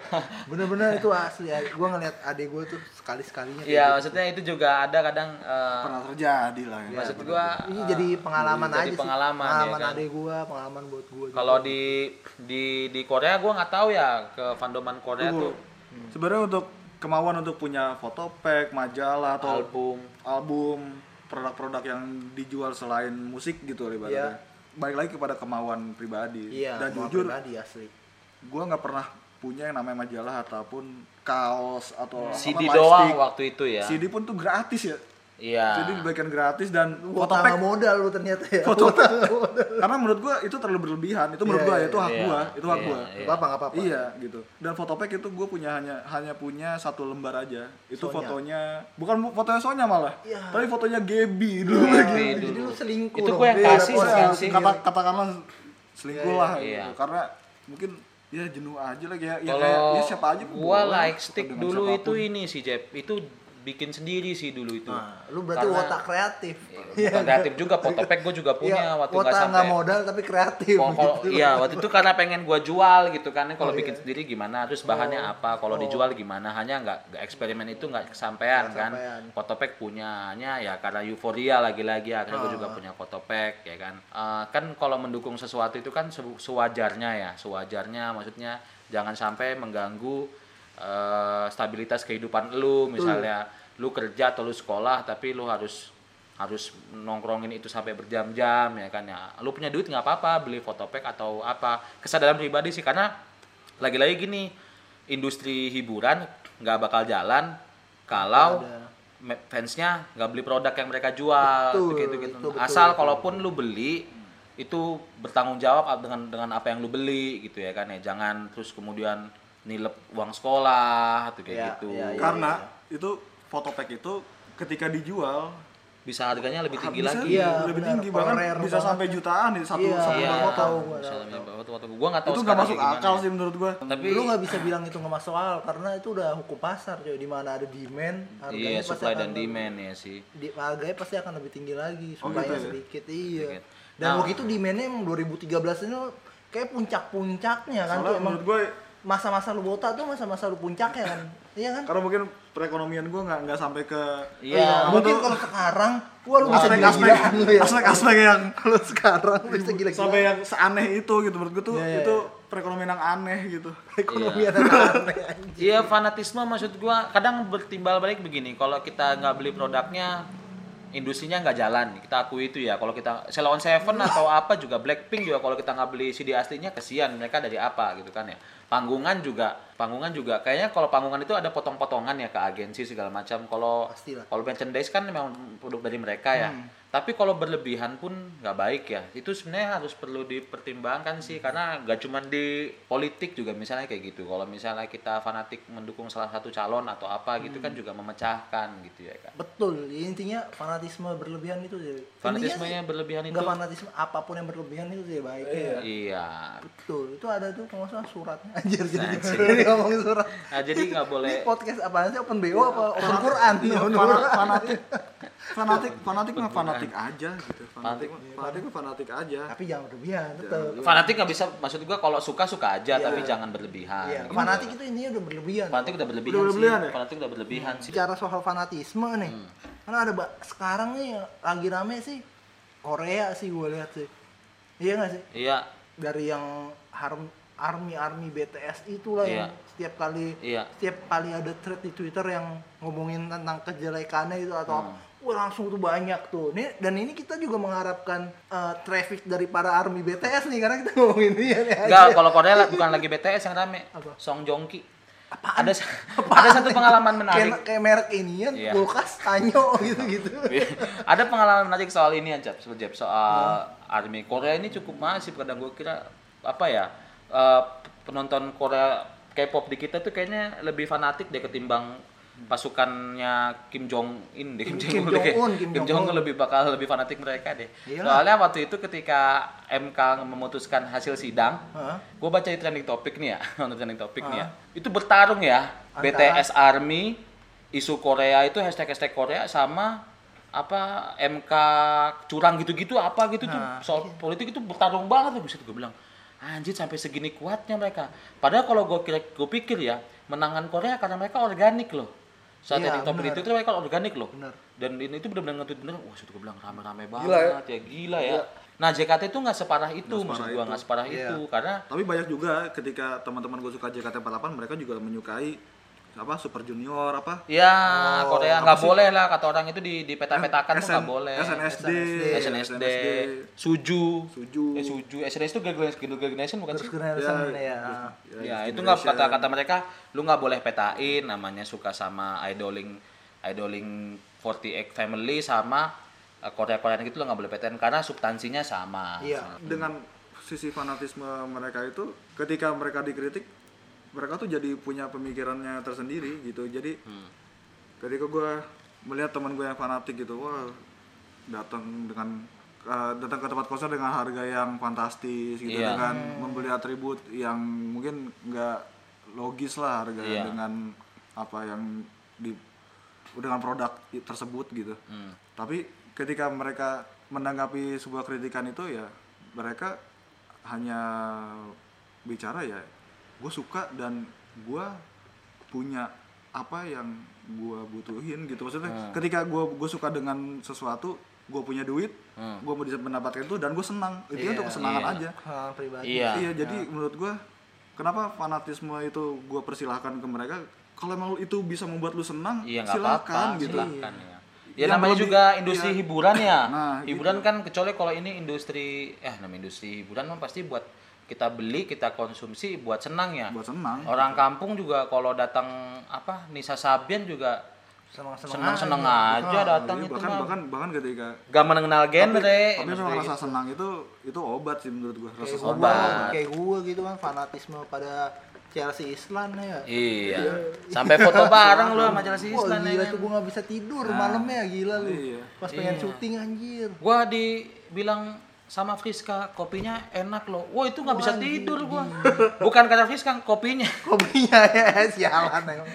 bener-bener itu asli gue ngeliat adik gue tuh sekali sekalinya Iya, maksudnya itu juga ada kadang eh, pernah terjadi lah ya. maksud gua ini eh, jadi pengalaman jadi aja pengalaman, sih ya pengalaman kan? adik gue pengalaman buat gue kalau di di di Korea gua nggak tahu ya ke fandoman Korea Tunggu. tuh Sebenarnya untuk kemauan untuk punya fotopack, majalah atau album album, produk-produk yang dijual selain musik gitu lah ibaratnya. Iya. Balik lagi kepada kemauan pribadi. iya Dan jujur, pribadi asli gua nggak pernah punya yang namanya majalah ataupun kaos atau apa, CD lightstick. doang waktu itu ya CD pun tuh gratis ya. Iya Jadi dibagikan gratis dan fotopack tambah modal lu ternyata ya Fotopack. karena menurut gua itu terlalu berlebihan. Itu menurut Iya, gua iya, itu hak iya. gua, itu hak Iya, gua. iya. apa apa nggak apa-apa Iya gitu. Dan fotopack itu gue punya hanya hanya punya satu lembar aja. Itu Sonya. fotonya bukan fotonya Sonya malah, Iya. tapi fotonya Gaby dulu Iya, lagi. Gaby jadi lu selingkuh Itu gua yang kasih sih. kata katakanlah selingkuh Iya, lah iya. gitu. Iya. Karena mungkin ya jenuh aja lah kayak ya, kalau kayak ya siapa aja gua like stick dulu siapa pun. itu ini sih Jeb itu bikin sendiri sih dulu itu. Nah lu berarti Karena- otak kreatif. Bukan kreatif juga fotopack gue juga punya Iya, waktu nggak nggak sampai modal tapi kreatif Kalau- kalau- gitu. iya waktu itu karena pengen gua jual gitu kan. Kalau Oh, bikin iya. sendiri gimana? Terus bahannya apa? Kalau dijual gimana? Hanya nggak eksperimen itu nggak kesampaian Nggak kan. fotopack punyanya ya karena euforia lagi-lagi. Akhirnya gue Ah. juga punya fotopack ya kan. Eh, kan kalau mendukung sesuatu itu kan se- sewajarnya ya. Sewajarnya maksudnya jangan sampai mengganggu eh, stabilitas kehidupan lu misalnya lu kerja atau lu sekolah tapi lu harus harus nongkrongin itu sampai berjam-jam ya kan ya. Lu punya duit nggak apa-apa beli fotopack atau apa. Kesadaran pribadi sih karena lagi-lagi gini industri hiburan nggak bakal jalan kalau Ada. fansnya nggak beli produk yang mereka jual Betul, gitu gitu itu betul, asal betul. kalaupun lu beli itu bertanggung jawab dengan dengan apa yang lu beli gitu ya kan ya. Jangan terus kemudian nilep uang sekolah atau kayak Iya, gitu iya, iya. Karena itu fotopack itu ketika dijual bisa harganya lebih tinggi bisa lagi Iya, lebih benar. tinggi bahkan Rare bisa banget. sampai jutaan nih satu Iya, satu iya, foto. gua, Bisa tahu. Gua Itu nggak sekarang masuk akal ya. sih menurut gua. Tapi lu nggak bisa bilang itu nggak masuk akal karena itu udah hukum pasar coy di mana ada demand harganya iya pasti supply akan dan demand ya sih. di harganya pasti akan lebih tinggi lagi Oh, supply gitu ya? sedikit iya Sedikit. dan Nah. waktu itu demandnya emang 2013 ini kayak puncak-puncaknya kan tuh emang menurut gue masa-masa lu bota tuh masa-masa lu puncaknya kan? Iya kan? Karena mungkin perekonomian gue nggak nggak sampai ke Iya. apa mungkin kalau sekarang wah lu bisa aspek-aspek gila-gilaan lu ya? aspek-aspek yang kalau sekarang lu bisa gila-gilaan sampai yang seaneh itu gitu menurut gue tuh Iya, iya, itu perekonomian yang aneh gitu. Ekonomi Iya. ada aneh. Iya fanatisme maksud gua kadang bertimbal balik begini kalau kita nggak beli produknya industrinya nggak jalan. Kita akui itu ya kalau kita Ceylon Seven atau apa juga Blackpink juga kalau kita nggak beli CD aslinya kesian mereka dari apa gitu kan ya panggungan juga panggungan juga. Kayaknya kalau panggungan itu ada potong-potongan ya ke agensi segala macam. Kalau kalau merchandise kan memang produk dari mereka ya. Tapi kalau berlebihan pun nggak baik ya. Itu sebenarnya harus perlu dipertimbangkan sih karena nggak cuma di politik juga misalnya kayak gitu. Kalau misalnya kita fanatik mendukung salah satu calon atau apa gitu kan juga memecahkan gitu ya kan betul. Intinya fanatisme berlebihan itu sih. Fanatismenya berlebihan itu nggak fanatisme apa pun yang berlebihan itu sih baik ya. iya. Betul. Itu ada tuh kalau salah suratnya anjir jadi Anjir. jadi ngomongin surat. Nah jadi nggak boleh ini podcast apaan sih? Open bo apa open Quran? Iya, fanatik. Fanatik fanatik mah fanatik aja gitu. Fanatik mah- fanatik mah fanatik aja. Tapi jangan berlebihan tetap fanatik nggak bisa maksud gua kalau suka suka aja Iya. tapi jangan berlebihan. Iya, gitu. fanatik itu intinya udah berlebihan. Fanatik udah berlebihan, Udah berlebihan sih ya? fanatik udah berlebihan sih. Bicara soal fanatisme nih. Hmm. karena ada sekarang nih lagi rame sih Korea sih gue lihat sih. Iya nggak sih? Iya. Dari yang harm army army BTS itulah yang Iya. setiap kali Iya. setiap kali ada thread di Twitter yang ngomongin tentang kejelekannya itu atau Hmm. wah langsung tuh banyak tuh nih dan ini kita juga mengharapkan uh, traffic dari para army BTS nih karena kita ngomongin dia nih Enggak, kalau Korea bukan lagi BTS yang rame. Apa? Song Joong Ki. Apaan? Ada ada satu pengalaman menarik. kayak, kayak merek inian Iya. kulkas tanyo gitu-gitu ada pengalaman menarik soal ini soal Jeb, soal army Korea ini cukup masif kadang gue kira apa ya eh, penonton Korea K-pop di kita tuh kayaknya lebih fanatik deh ketimbang pasukannya Kim Jong In deh Kim Jong-un, deh. Kim. Jong Un lebih bakal lebih fanatik mereka deh. Iyalah. Soalnya waktu itu ketika MK memutuskan hasil sidang, Hah? gue baca di trending topik nih ya, nonton trending topik nih ya. Itu bertarung ya, Antara- BTS Army, isu Korea itu hashtag hashtag Korea sama apa MK curang gitu-gitu apa gitu tuh Nah, soal politik itu bertarung banget tuh bisa gue bilang anjir sampai segini kuatnya mereka padahal kalau gue kira gue pikir ya menangan Korea karena mereka organik loh saat Iya, topik benar. itu tuh mereka organik loh Benar. dan ini itu benar-benar ngetweet bener wah sudah gue bilang rame-rame banget Gila ya? ya. gila ya nah JKT itu nggak separah itu Nggak maksud separah gue itu. nggak separah Iya. itu karena tapi banyak juga ketika teman-teman gue suka JKT48 mereka juga menyukai apa Super Junior apa? Ya Oh, Korea. nggak boleh lah kata orang itu di di peta-petakan tuh nggak boleh. SNSD SNSD, Suju, Suju. eh Suju, SNSD itu Girl Girl Generation bukan sih? generation Ya, ya, Ya, itu nggak kata-kata mereka, lu nggak boleh petain namanya suka sama idoling idoling 48 family sama eh, Korea-Koreaan gitu lu nggak boleh petain karena substansinya sama. Iya. dengan sisi fanatisme mereka itu ketika mereka dikritik mereka tuh jadi punya pemikirannya tersendiri gitu jadi Hmm. ketika gue melihat teman gue yang fanatik gitu wah datang dengan uh, datang ke tempat konser dengan harga yang fantastis gitu Iya. dengan membeli atribut yang mungkin nggak logis lah harga Iya. dengan apa yang di dengan produk tersebut gitu Hmm. tapi ketika mereka menanggapi sebuah kritikan itu ya mereka hanya bicara ya gue suka dan gue punya apa yang gue butuhin gitu maksudnya ketika gue gue suka dengan sesuatu gue punya duit Hmm. gue mau bisa mendapatkan itu dan gue senang itu Iya, untuk kesenangan iya. aja hal pribadi Iya. iya jadi menurut gue kenapa fanatisme itu gue persilahkan ke mereka kalau emang itu bisa membuat lu senang Iya nggak silakan gitu silakan ya. Ya Yang namanya juga industri iya. hiburan ya. Nah, hiburan kan kecuali kalau ini industri eh namanya industri hiburan kan pasti buat kita beli, kita konsumsi buat senang ya. buat senang Orang kampung juga kalau datang apa Nisa Sabian juga senang senang-senang aja datang Iya, itu bahkan mah. bahkan bahkan ketika Gak mengenal genre. tapi memang maksudnya rasa gitu. senang itu itu obat sih menurut gua rasa kayak senang gua Obat. kayak gua gitu kan fanatisme pada Chelsea Island ya Iya. Sampai foto bareng lu sama Chelsea Island ya gila kan. tuh gua nggak bisa tidur malamnya gila lu Iya. pas pengen Iya. syuting anjir Gua dibilang sama Friska kopinya enak loh. Wah itu nggak bisa tidur gua. Bukan karena Friska kopinya. kopinya ya sialan emang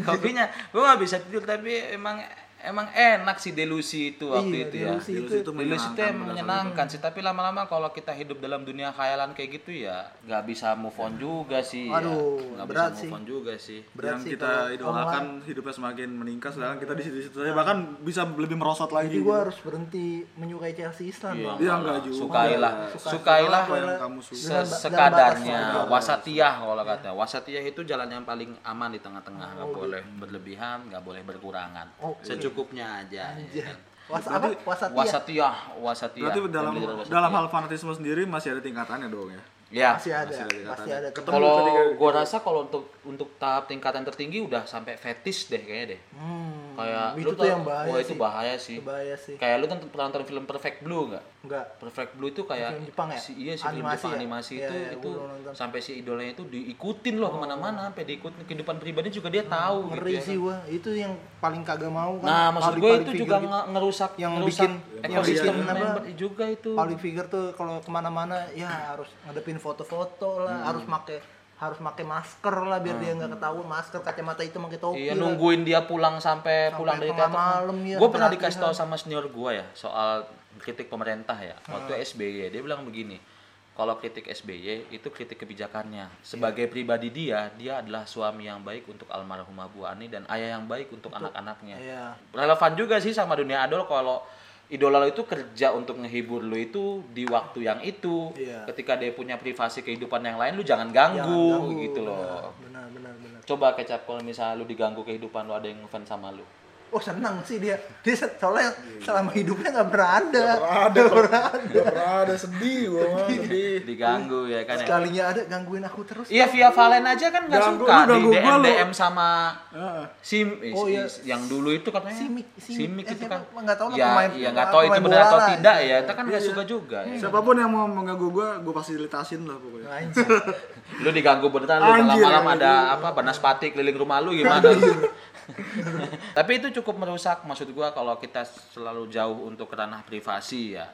kopinya gua nggak bisa tidur tapi emang emang enak sih delusi itu waktu Iya, itu ya delusi Delusi itu itu Delusi itu yang menyenangkan menyenangkan sih, tapi lama-lama kalau kita hidup dalam dunia khayalan kayak gitu ya nggak bisa move on juga sih. ya. Aduh, nggak bisa berat move sih. on juga sih. Berat yang sih kita idolakan hidupnya semakin meningkat sedangkan kita di situ-situ saja bahkan bisa lebih merosot lagi Jadi gue harus berhenti menyukai Chelsea Island Iya. Iya, enggak juga. Sukailah, Suka- sukailah apa yang kamu suka se- Dengan ba- sekadarnya. batas Wasatiyah kalau kata. Wasatiyah itu jalan yang paling aman di tengah-tengah, nggak boleh berlebihan, nggak boleh berkurangan. Oh, Secukupnya aja. ya kan? Was apa? Wasatiyah. Wasatiyah, wasatiyah. berarti dalam dalam hal fanatisme sendiri masih ada tingkatannya dong ya ya. Masih ada, Masih ada pasti ada. Ketemu Kalau ketika- gua rasa kalau untuk untuk tahap tingkatan tertinggi udah sampai fetish deh kayaknya deh. Hmm, Kayak itu lu tuh yang bahaya wah, itu sih. bahaya sih. Itu bahaya sih. Kayak lu nonton pernah nonton film Perfect Blue nggak? Enggak. Perfect Blue itu kayak Film Jepang ya? si, iya si film Animasi Jepang ya? animasi Iya, itu iya, itu sampai si idolanya itu diikutin loh ke mana-mana sampai diikutin kehidupan pribadi juga dia tahu Hmm, Ngeri gitu ya sih kan. gua. Itu yang paling kagak mau kan. Nah, maksud gue itu juga gitu. nge- ngerusak yang ngerusak bikin yang ekosistem member juga itu. public figure tuh kalau ke mana-mana ya harus ngadepin foto-foto lah Hmm. harus make harus pakai masker lah biar dia nggak ketahuan masker kacamata itu pakai topi Iya lah. nungguin dia pulang sampai, Sampai pulang dari teater. malam, ya, gue pernah dikasih tahu sama senior gue ya soal kritik pemerintah ya. Waktu Hmm. SBY dia bilang begini, kalau kritik SBY itu kritik kebijakannya. Sebagai pribadi dia, dia adalah suami yang baik untuk almarhumah Bu Ani dan ayah yang baik untuk anak-anaknya. Iya. Relevan juga sih sama dunia adol kalau idola lo itu kerja untuk ngehibur lo itu di waktu yang itu. Iya. Ketika dia punya privasi kehidupan yang lain, lu jangan ganggu, Jangan ganggu, gitu loh. benar benar benar Coba kecap kalau misalnya lu diganggu kehidupan lu ada yang ngefans sama lu. Oh senang sih dia dia se- soalnya selama hidupnya nggak pernah ada ada Nggak pernah ada Gak pernah ada sedih gua mah sedih Diganggu ya kan ya. sekalinya ada gangguin aku terus Iya via Valen aja kan nggak Ganggu, suka di DM. DM sama Heeh. Sim eh, Oh, iya. yang dulu itu katanya Simik, Simik. Simik Eh, itu siapa? kan Nggak tahu lah ya, pemain- ya nggak tahu itu benar atau tidak ya kita kan Iya, nggak iya. suka juga ya. siapa pun yang mau mengganggu gua gua fasilitasin lah pokoknya Anjir. lu diganggu beneran lu malam-malam ada apa banaspati keliling rumah lu gimana tapi itu cukup merusak maksud gua kalau kita selalu jauh untuk ranah privasi ya.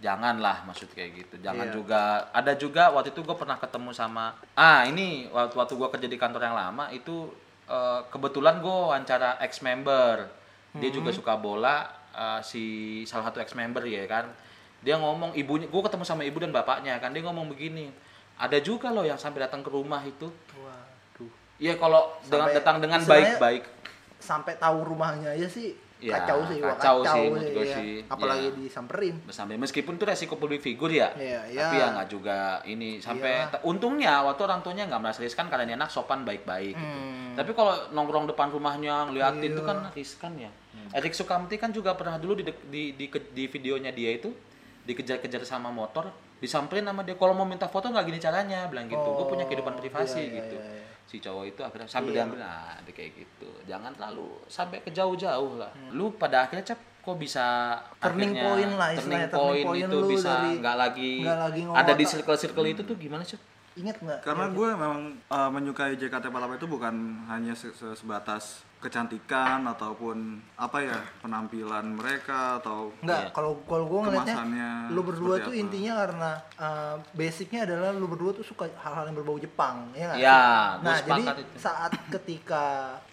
Janganlah maksud kayak gitu. Jangan Iya. juga ada juga waktu itu gue pernah ketemu sama ah ini waktu waktu gue kerja di kantor yang lama itu eh, kebetulan gue wawancara ex member dia juga suka bola eh, si salah satu ex member ya kan. Dia ngomong ibunya gue ketemu sama ibu dan bapaknya kan. Dia ngomong begini ada juga loh yang sampai datang ke rumah itu. Waduh. Iya kalau dengan datang dengan baik-baik Sampai tahu rumahnya aja sih Ya, kacau sih, wah, kacau sih gua iya. sih. Apalagi Ya. disamperin. sampai meskipun itu resiko publik figur ya Iya, tapi iya. ya nggak juga ini sampai Iya. t- untungnya waktu orang tuanya nggak merasa riskan karena ini anak sopan baik-baik gitu. Hmm. tapi kalau nongkrong depan rumahnya ngeliatin itu Iya. kan riskan ya Erik Sukamti kan juga pernah dulu di, di, di, di videonya dia itu dikejar-kejar sama motor disamperin sama dia kalau mau minta foto nggak gini caranya bilang gitu gue punya kehidupan Oh, privasi iya, iya, gitu iya, iya. Si cowok itu akhirnya sambil Iya. diambil nah dia kayak gitu jangan terlalu sampai ke jauh-jauh lah Hmm. lu pada akhirnya cap kok bisa Turning akhirnya point lah, turning istilahnya turning point point itu lu bisa nggak lagi, nggak lagi ada di circle-circle itu tuh gimana sih Ingat nggak? karena gue memang uh, menyukai JKT48 itu bukan hanya se- se- sebatas kecantikan ataupun apa ya penampilan mereka atau Enggak, kalau kalau gue ngeliatnya lu berdua tuh apa? intinya karena uh, basicnya adalah lu berdua tuh suka hal-hal yang berbau Jepang, ya nggak? Ya, Nah, jadi itu. saat ketika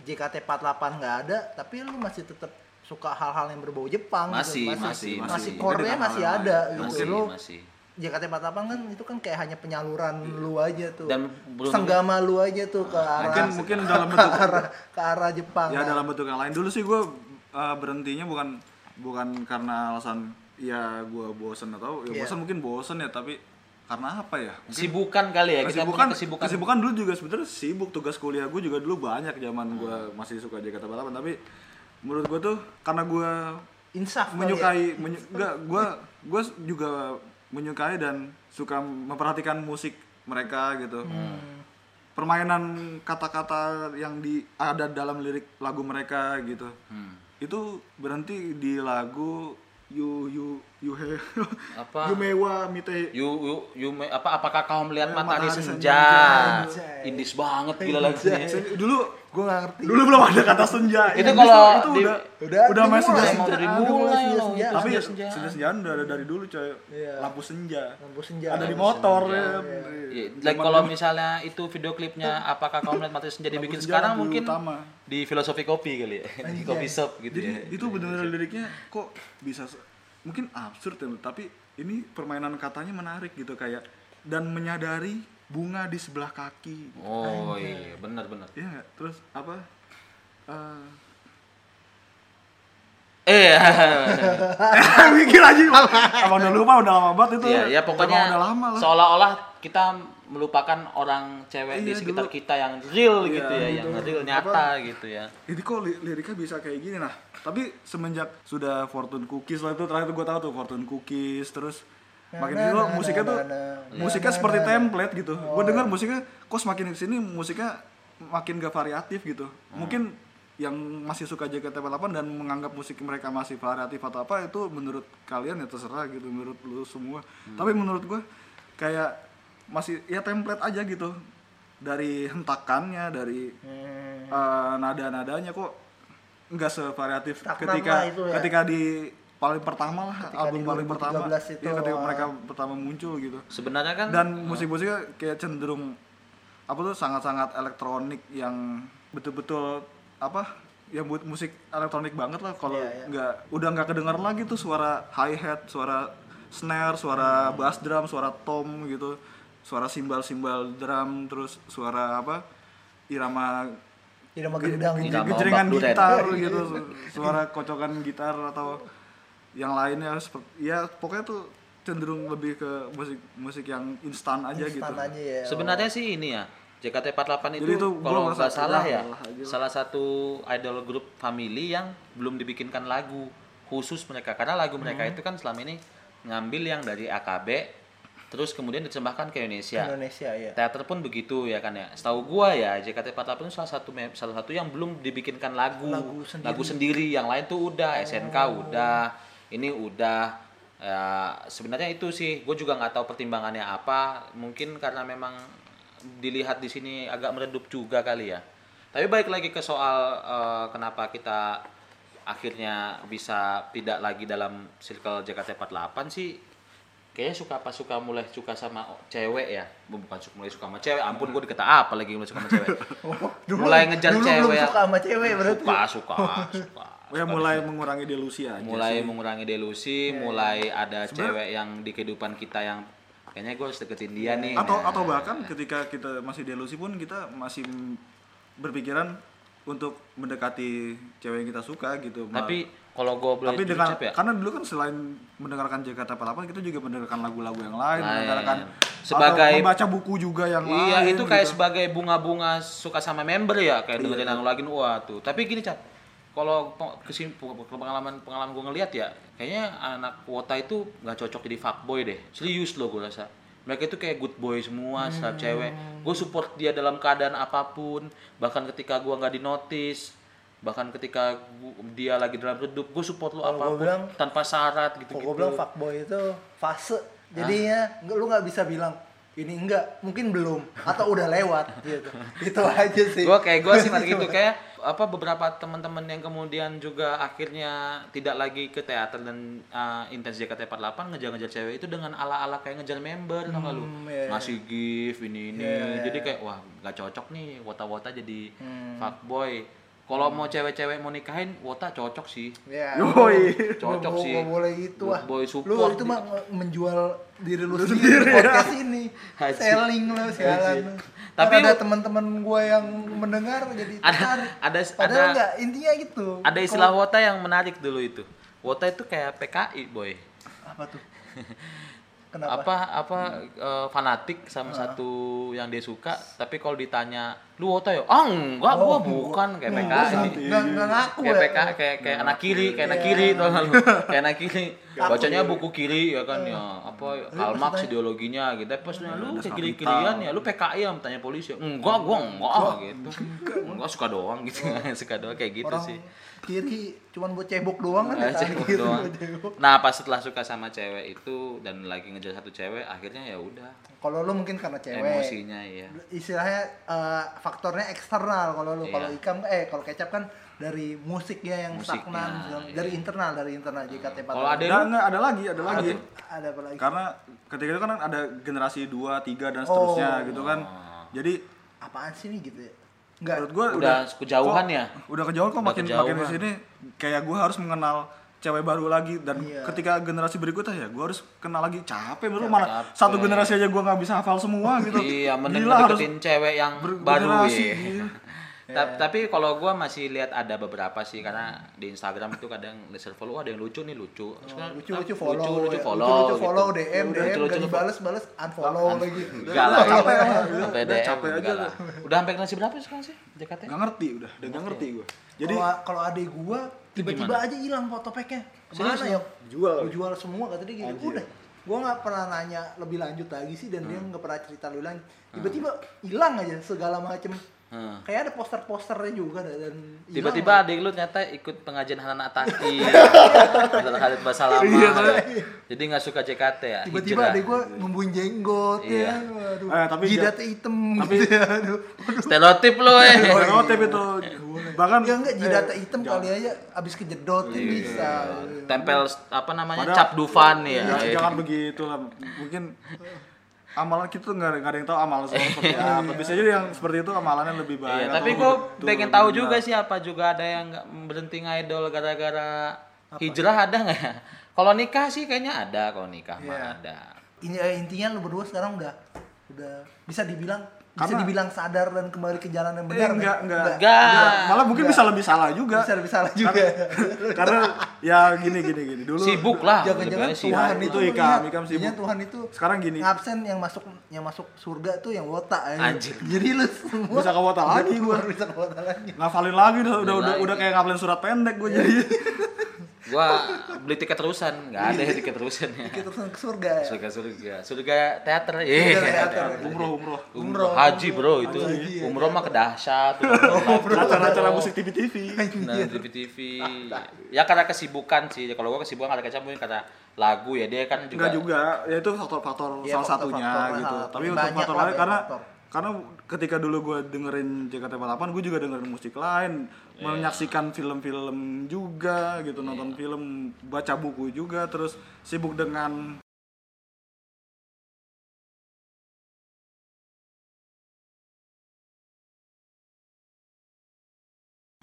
JKT48 nggak ada, tapi lu masih tetap suka hal-hal yang berbau Jepang Masih, gitu. masih, masih, masih. masih hal yang ada lain. gitu. masih Lu masih JKT48 kan itu kan kayak hanya penyaluran lu aja tuh. Dan belum- senggama lu aja tuh ke arah mungkin mungkin dalam ke bentuk arah ke arah Jepang. ya Nah, dalam bentuk yang lain dulu sih gue uh, berhentinya bukan bukan karena alasan ya gue bosen atau ya Iya. bosen mungkin bosen ya tapi karena apa ya mungkin kesibukan kali ya kita kesibukan punya kesibukan kesibukan dulu juga sebenarnya sibuk tugas kuliah gue juga dulu banyak zaman gue masih suka JKT48 tapi menurut gue tuh karena gue insaf ya. menyukai menyu, enggak gue gue juga menyukai dan suka memperhatikan musik mereka gitu Hmm. permainan kata-kata yang di ada dalam lirik lagu mereka gitu Hmm. itu berhenti di lagu you you Yuhe Apa? Yumewa Mite You, you, you, me- apa apakah kau melihat Eh, matahari matahari senja? senja. Anjay. Indis banget gila lagunya. Sen- dulu gue nggak ngerti dulu belum ada kata senja Itu Iya, kalau itu di- udah udah udah main senja senja dari Udah mulai loh. itu tapi senja senjaan udah ada dari dulu coy Iya. lampu senja lampu senja ada di motor senja. ya Iya, like kalau misalnya itu video klipnya apakah kau melihat matahari senja dibikin senja sekarang mungkin utama. di filosofi kopi kali ya. Di kopi shop gitu ya. itu benar-benar liriknya kok bisa mungkin absurd ya tapi ini permainan katanya menarik gitu kayak dan menyadari bunga di sebelah kaki Oh iya, benar benar. Iya nggak? terus apa Eh, Eh, mikir aja emang udah lupa udah lama banget itu ya, ya pokoknya udah lama lah seolah-olah kita melupakan orang cewek di Iya, sekitar dulu. kita yang real Iya, gitu ya, yang gitu. real nyata gitu ya. Jadi kok li- liriknya bisa kayak gini nah tapi semenjak sudah Fortune Cookies lah itu terakhir gue tahu tuh Fortune Cookies terus makin Na, itu na, na, musiknya na, tuh na, na, musiknya na, seperti na, na. template gitu. Gue dengar musiknya kok semakin ke sini musiknya makin gak variatif gitu. Mungkin yang masih suka JKT48 dan menganggap musik mereka masih variatif atau apa itu menurut kalian ya terserah gitu menurut lu semua. Tapi menurut gue kayak masih ya template aja gitu. Dari hentakannya dari Hmm. eh, nada-nadanya kok nggak sevariatif ketika lah itu ya. ketika di paling pertama lah Ketika album di paling pertama 2013 itu, ya, ketika ah. mereka pertama muncul gitu Sebenarnya kan dan musik-musiknya kayak cenderung apa tuh sangat-sangat elektronik yang betul-betul apa yang buat musik elektronik banget lah kalau Iya, iya. nggak udah nggak kedengar lagi tuh suara hi hat suara snare suara bass drum suara tom gitu suara simbal-simbal drum terus suara apa irama Irama gendang. Ge- Irama gejrengan gitar gitu. Su- suara kocokan gitar atau yang lainnya seperti ya pokoknya tuh cenderung lebih ke musik musik yang instan aja gitu. instan aja ya. Sebenarnya sih ini ya JKT48 itu, Jadi itu kalau nggak salah udah ya aja. salah satu idol grup family yang belum dibikinkan lagu khusus mereka. Karena lagu mereka Hmm. itu kan selama ini ngambil yang dari AKB terus kemudian diterjemahkan ke Indonesia. Indonesia ya Teater pun begitu ya kan ya. Setahu gua ya JKT48 itu salah satu salah satu yang belum dibikinkan lagu Lagu sendiri. sendiri. Yang lain tuh udah SNK udah, ini udah ya sebenarnya itu sih gue juga nggak tahu pertimbangannya apa. Mungkin karena memang dilihat di sini agak meredup juga kali ya. Tapi balik lagi ke soal eh, kenapa kita akhirnya bisa tidak lagi dalam circle JKT48 sih kayaknya suka apa suka mulai suka sama cewek ya? Bukan suka mulai suka sama cewek. Ampun gue dikata apa lagi mulai suka sama cewek? Mulai ngejar dulu cewek. belum suka sama cewek berarti. Suka suka suka ya mulai mengurangi delusi aja mulai sih. mengurangi delusi mulai ada cewek yang di kehidupan kita yang kayaknya gue harus deketin dia nih. Atau Nah, atau bahkan ketika kita masih delusi pun kita masih berpikiran untuk mendekati cewek yang kita suka gitu. Tapi kalau gue boleh tapi dengan ya karena dulu kan selain mendengarkan JKT48 kita juga mendengarkan lagu-lagu yang lain, Lain. mendengarkan Sebagai- atau membaca buku juga yang Iya lain itu kayak gitu. sebagai bunga-bunga suka sama member ya kayak Iya, dengerin lagu lagi wah tuh. Tapi gini cap, kalau kesim pengalaman pengalaman gue ngelihat ya, kayaknya anak kuota itu nggak cocok jadi fuckboy deh. Serius loh gue rasa. Mereka itu kayak good boy semua, setiap Hmm. cewek. Gue support dia dalam keadaan apa pun, bahkan ketika gue nggak dinotis, bahkan ketika gua- dia lagi dalam redup, gue support lu apa pun bilang- tanpa syarat Kok gitu-gitu. gue bilang fuckboy itu fase jadinya nggak lu nggak bisa bilang ini enggak mungkin belum atau udah lewat gitu itu aja sih gue kayak gue sih gitu kayak apa beberapa teman-teman yang kemudian juga akhirnya tidak lagi ke teater dan uh, intens JKT48 ngejar-ngejar cewek itu dengan ala-ala kayak ngejar member lu Hmm, iya, iya. ngasih gift ini ini Iya, iya, jadi iya. kayak wah gak cocok nih wota-wota jadi Hmm. fuckboy kalau mau cewek-cewek mau nikahin wota cocok sih ya Yoi. Cocok sih. nggak boleh gitu ah boy lu support. itu mah menjual diri lu sendiri di podcast ini Haji. selling lu sialan lu. Tapi ada lu- teman-teman gue yang mendengar jadi Ada- tertarik. ada- padahal ada- enggak intinya gitu ada istilah wota yang menarik dulu itu wota itu kayak PKI boy apa tuh Kenapa? apa apa eh, fanatik sama satu yang dia suka tapi kalau ditanya lu wota ya? Ah enggak gua bukan. Kayak PKI Nggak nggak ngaku kayak ya. PK kayak kayak anak kiri kayak anak kiri tau nggak lu? Kayak anak kiri. Bacanya buku kiri ya kan ya apa Karl Marx ideologinya gitu. Tapi pas lu kayak kiri kirian ya lu PKI yang tanya polisi enggak gua enggak gitu. enggak. Suka doang gitu suka doang kayak gitu sih kiri cuman buat cebok doang kan ya, cebok kiri doang. buat cebok. Nah pas setelah suka sama cewek itu dan lagi ngejar satu cewek akhirnya ya udah Kalau lu mungkin karena cewek. emosinya ya. Istilahnya eh, faktornya eksternal kalau lu Iya. kalau ikam eh kalau kecap kan dari musik ya yang Musiknya, stagnan iya. dari internal dari internal JKT48. Kalau ada ada lagi, ada lagi. ada apa lagi? Karena ketika itu kan ada generasi 2, 3 dan Oh. seterusnya gitu kan. Jadi Apaan sih nih gitu ya? Enggak. menurut gua Udah kejauhan kok- ya? Udah kejauhan kok Udah makin kejauhan. makin di sini kayak gua harus mengenal cewek baru lagi dan Iya. ketika generasi berikutnya ya gua harus kenal lagi capek menurut mana Capek. satu generasi aja gua nggak bisa hafal semua gitu Iya, mending Gila, harus cewek yang baru ya. iya. Ta- Tapi kalau gua masih lihat ada beberapa sih karena di Instagram itu kadang laser follow ada yang lucu nih lucu. Sekarang, lucu ah, lucu follow lucu, lucu ya. follow, lucu, lucu gitu. follow DM Udah, DM lucu-lucu gak follow. dibales bales unfollow lagi Enggak lah, Capek. Sampai Udah DM, capek aja lah. Udah sampai generasi berapa sekarang sih JKT? nggak ngerti udah udah nggak ngerti gua jadi kalau adik gua tiba-tiba aja hilang foto packnya Serius ke mana ya Jual. Gua jual semua kata dia gitu udah gua nggak pernah nanya lebih lanjut lagi sih dan Hmm. dia nggak pernah cerita lebih lanjut tiba-tiba hilang aja segala macem Hmm. kayak ada poster-posternya juga dan Tiba-tiba adik lu ternyata ikut pengajian Hanan Ataki Hanan Khalid Basalamah Jadi nggak suka JKT ya? tiba-tiba adek gua numbuhin jenggot Iya. ya. Waduh Eh, tapi jidatnya hitam tapi- gitu ya. Aduh Stereotip lu eh. Stereotip itu. Bahkan ya enggak jidatnya eh, hitam kali aja abis kejedot kan bisa. Tempel apa namanya? Padahal- cap Dufan ya. Ya, Eh. jangan begitu lah mungkin amalan kita tuh nggak nggak ada yang tahu amalan seperti apa bisa jadi yang seperti itu amalannya lebih baik Iya, tapi gue pengen tahu benar. juga sih apa juga ada yang nggak berhenti ngidol gara-gara hijrah ada nggak ya? Kalau nikah sih kayaknya ada, kalau nikah mah Iya. ada. ini eh, intinya lu berdua sekarang udah udah bisa dibilang bisa Karena- dibilang sadar dan kembali ke jalan yang Eh, benar enggak, nggak? enggak. Enggak. malah mungkin bisa lebih salah juga bisa lebih salah juga karena ya gini gini gini dulu Sibuk lah. jangan-jangan lebih Tuhan Ya, itu Ikam, Ikam sibuk. Iya, Tuhan itu sekarang gini ngabsen yang masuk yang masuk surga tuh yang wota ya. Anjir. jadi lu semua Bisa ke wota lagi gua. bisa ke wota lagi ngafalin lagi udah udah udah, udah kayak ngafalin surat pendek gue jadi Gua beli tiket terusan, nggak ada ya tiket terusannya. kita terus ke surga ya Surga surga, surga teater. Surga Iya. teater. umroh umroh Umroh, haji bro itu. Haji, ya. Umroh mah kedahsyat. acara-acara musik TV TV Nah, TV TV. Ya karena kesibukan sih. Kalau gua kesibukan karena kecap mungkin karena lagu ya dia kan juga. Enggak juga, ya itu faktor-faktor Iya, salah satunya faktor-faktor gitu. Tapi untuk faktor lah, lain karena faktor. Karena ketika dulu gue dengerin JKT48, gue juga dengerin musik lain, Iya. menyaksikan film-film juga gitu, nonton film, baca buku juga, terus sibuk dengan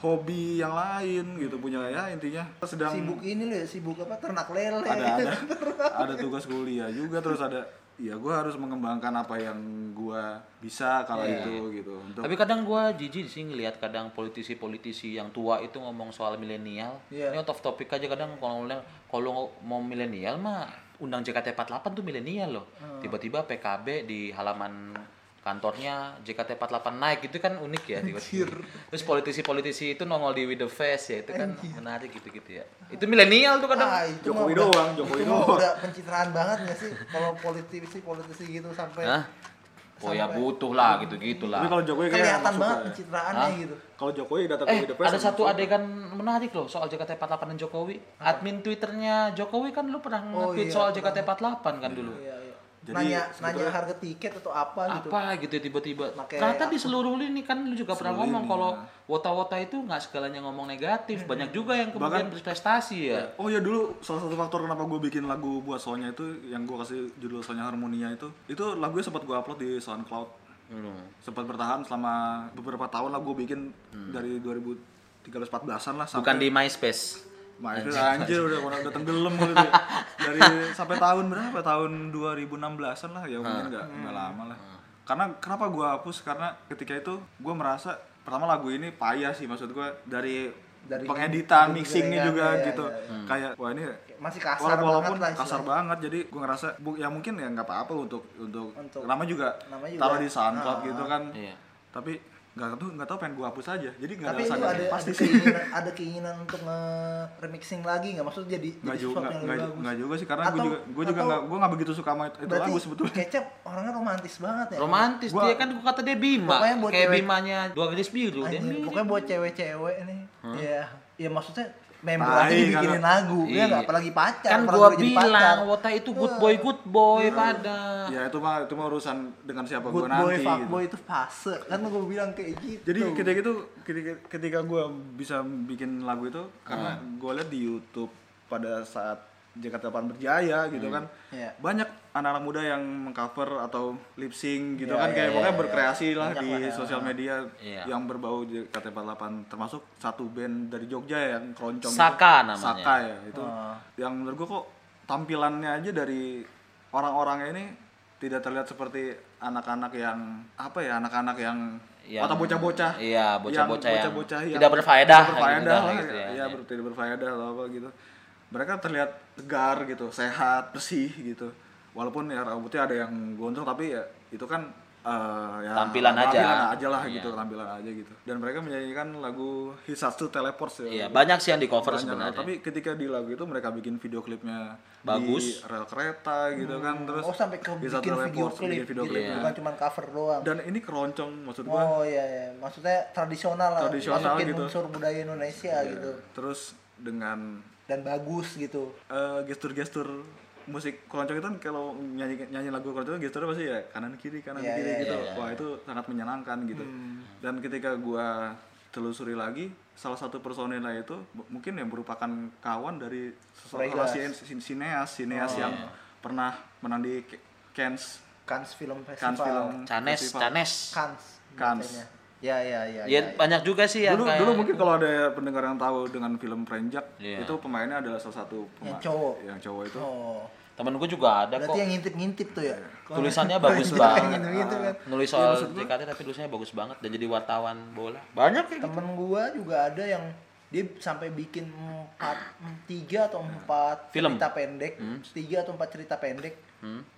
hobi yang lain gitu punya ya intinya. Sedang sibuk ini ya sibuk apa ternak lele. Ada ada. Ada tugas kuliah juga terus ada ya gue harus mengembangkan apa yang gue bisa kalau Iya. itu gitu untuk Tapi kadang gua jijik sih ngelihat kadang politisi-politisi yang tua itu ngomong soal milenial. Iya. Ini out of topic aja kadang kalau ngomong- kalau mau milenial mah undang JKT48 tuh milenial loh. Hmm. Tiba-tiba PKB di halaman kantornya JKT48 naik itu kan unik ya tiba-tiba. Terus politisi-politisi itu nongol di With the Face ya itu kan menarik gitu-gitu ya. Itu milenial tuh kadang. Ah, itu Jokowi udah- doang, Jokowi itu doang. udah pencitraan banget gak sih kalau politisi politisi gitu sampai Hah? Oh ya butuh lah gitu-gitu tapi lah. kalau Jokowi kayak kelihatan banget ya. pencitraannya gitu kalau Jokowi datang Eh, ke Face, ada satu masuk. adegan menarik loh soal JKT48 dan Jokowi. Admin Twitternya Jokowi kan lu pernah Oh, nge-tweet iya, soal pernah. JKT48 kan dulu. Iya, iya. Jadi, nanya nanya harga tiket atau apa, gitu Apa gitu tiba-tiba. Pakai Ternyata di apa? seluruh lini kan lu juga pernah ngomong kalau ya. wota-wota itu nggak segalanya ngomong negatif. Banyak juga yang kemudian Bahkan- berprestasi ya. Oh ya dulu salah satu faktor kenapa gue bikin lagu buat Sonya itu yang gue kasih judul Sonya Harmonia itu itu lagunya sempat gue upload di SoundCloud Hmm. sempat bertahan selama beberapa tahun lah gue bikin dari 2013-14an lah Bukan sampai di MySpace. Anjir, anjir udah udah tenggelam gitu. Dari sampai tahun berapa? Tahun 2016-an lah ya mungkin nggak nggak lama lah. Karena kenapa gua hapus? Karena ketika itu gua merasa pertama lagu ini payah sih maksud gua dari Dari pengeditan, mixingnya gorengan, juga ya, gitu. ya, ya. Kayak wah ini Masih kasar walaupun, walaupun banget lah kasar istilahnya. banget jadi gue ngerasa bu, ya mungkin ya nggak apa-apa untuk untuk, Untuk- nama juga nama juga. taruh di SoundCloud Ah. gitu kan Iya. tapi nggak tahu nggak tahu pengen gue hapus aja jadi nggak Tapi ada itu rasa ada, pasti ada sih keinginan ada keinginan untuk nge remixing lagi nggak maksud jadi nggak jadi juga sesuatu yang nggak juga sih karena gue juga gue juga nggak gue nggak begitu suka sama itu berarti lagu sebetulnya Kecap orangnya romantis banget ya. Romantis Gua- dia kan gua kata dia Bima. Kayak cewek- Bimanya dua garis biru dia. Anjir, pokoknya buat cewek-cewek nih. Iya. Ya maksudnya member aja dibikinin karena- lagu. Ya Iya. nggak apalagi pacar. Kan gua bilang. Wota itu good boy good boy pada. ya itu mah itu mah urusan dengan siapa gue good boy, nanti fuck gitu. boy itu fase. Kan gue bilang kayak gitu. jadi ketika itu ketika, ketika gue bisa bikin lagu itu karena Hmm. gue lihat di YouTube pada saat Jakarta Pan berjaya gitu kan Iya. banyak anak-anak muda yang mengcover atau lip sync gitu Iya, kan iya, kayak iya, pokoknya iya. berkreasi lah Banyak di lah ya. sosial media Iya. yang berbau JKT48 termasuk satu band dari Jogja yang keroncong gitu. Saka namanya. Saka ya itu Ah. yang menurut gue kok tampilannya aja dari orang-orangnya ini tidak terlihat seperti anak-anak yang apa ya anak-anak yang, Yang- atau bocah-bocah iya, bocah-bocah yang bocah-bocah tidak berfaedah tidak berfaedah gitu, lah, gitu ya. ya, ber- tidak berfaedah atau apa gitu mereka terlihat tegar gitu sehat bersih gitu walaupun ya rambutnya ada yang gondrong tapi ya itu kan eh, ya Tampilan aja. tampilan aja lah Iya. gitu tampilan aja gitu dan mereka menyanyikan lagu Hisatsu Teleports ya Iya, banyak sih yang di cover Banyak, sebenarnya. tapi ketika di lagu itu mereka bikin video klipnya Bagus. di rel kereta gitu kan terus Oh sampai ke Hisatsu bikin video Teleports, klip, bikin video gitu. klipnya. bukan cuma cover doang. dan ini keroncong maksud gua Oh iya iya, maksudnya tradisional lah. Tradisional Masukin gitu. unsur budaya Indonesia gitu. terus dengan Dan bagus gitu. eh, gestur-gestur musik keroncong itu kan kalau nyanyi nyanyi lagu keroncong gesturnya pasti ya kanan kiri kanan Iya, kiri iya, gitu iya, iya. wah itu sangat menyenangkan gitu dan ketika gua telusuri lagi salah satu personilnya itu mungkin yang merupakan kawan dari seorang sin- sin- sineas sineas yang pernah menang di Cannes Cannes Film Festival. Cannes Film Canes, Festival. Canes. Cannes. Cannes. Bacanya. Ya ya ya. Ya, banyak juga sih yang dulu kayak dulu mungkin kalau ada pendengar yang tahu dengan film Prenjak Iya. itu pemainnya adalah salah satu Yang pema- cowok. yang cowok itu Oh. temen gue juga ada Berarti kok. yang ngintip-ngintip tuh ya. Tulisannya bagus banget. Gitu kan. Nulis soal JKT tapi tulisannya bagus banget dan jadi wartawan bola. Banyak kayak gitu. Temen gua juga ada yang dia sampai bikin empat tiga atau empat Film? cerita pendek tiga atau empat cerita pendek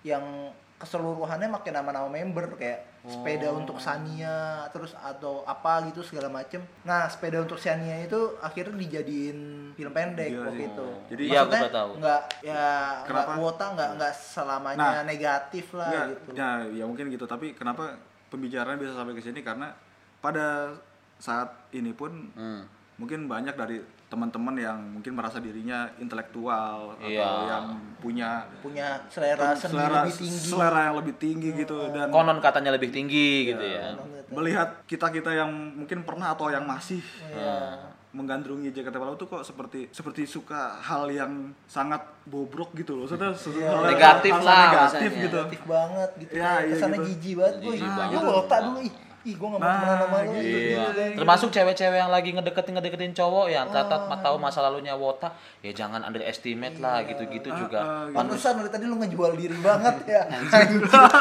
yang keseluruhannya pakai nama-nama member kayak sepeda untuk Sania terus atau apa gitu segala macem nah sepeda untuk Sania itu akhirnya dijadiin film pendek Gila waktu itu Jadi- Iya, Maksudnya udah tahu. nggak ya nggak Kenapa? kuota nggak nggak selamanya Nah, negatif lah Enggak, gitu ya, ya mungkin gitu. Tapi kenapa pembicaraan bisa sampai ke sini? Karena pada saat ini pun Hmm. mungkin banyak dari teman-teman yang mungkin merasa dirinya intelektual Iya. atau yang punya punya selera selera, lebih tinggi selera yang lebih tinggi gitu dan Konon katanya lebih tinggi gitu ya. melihat kita-kita yang mungkin pernah atau yang masih Iya. menggandrungi JKT48 itu kok seperti seperti suka hal yang sangat bobrok gitu loh. Maksudnya sesuatu Iya. hal Negatif hal lah negatif bahasanya. gitu. negatif banget gitu Ya, kayak iya kesannya gitu. jijik banget gue otak dulu ih ih gue gak mau Nah, ke mana sama lu gitu. gitu, Iya. Termasuk cewek-cewek yang lagi ngedeketin ngedeketin cowok yang ternyata tahu masa lalunya Wota, ya jangan underestimate lah gitu-gitu juga. ah, gitu. Pantesan dari tadi lu ngejual diri banget ya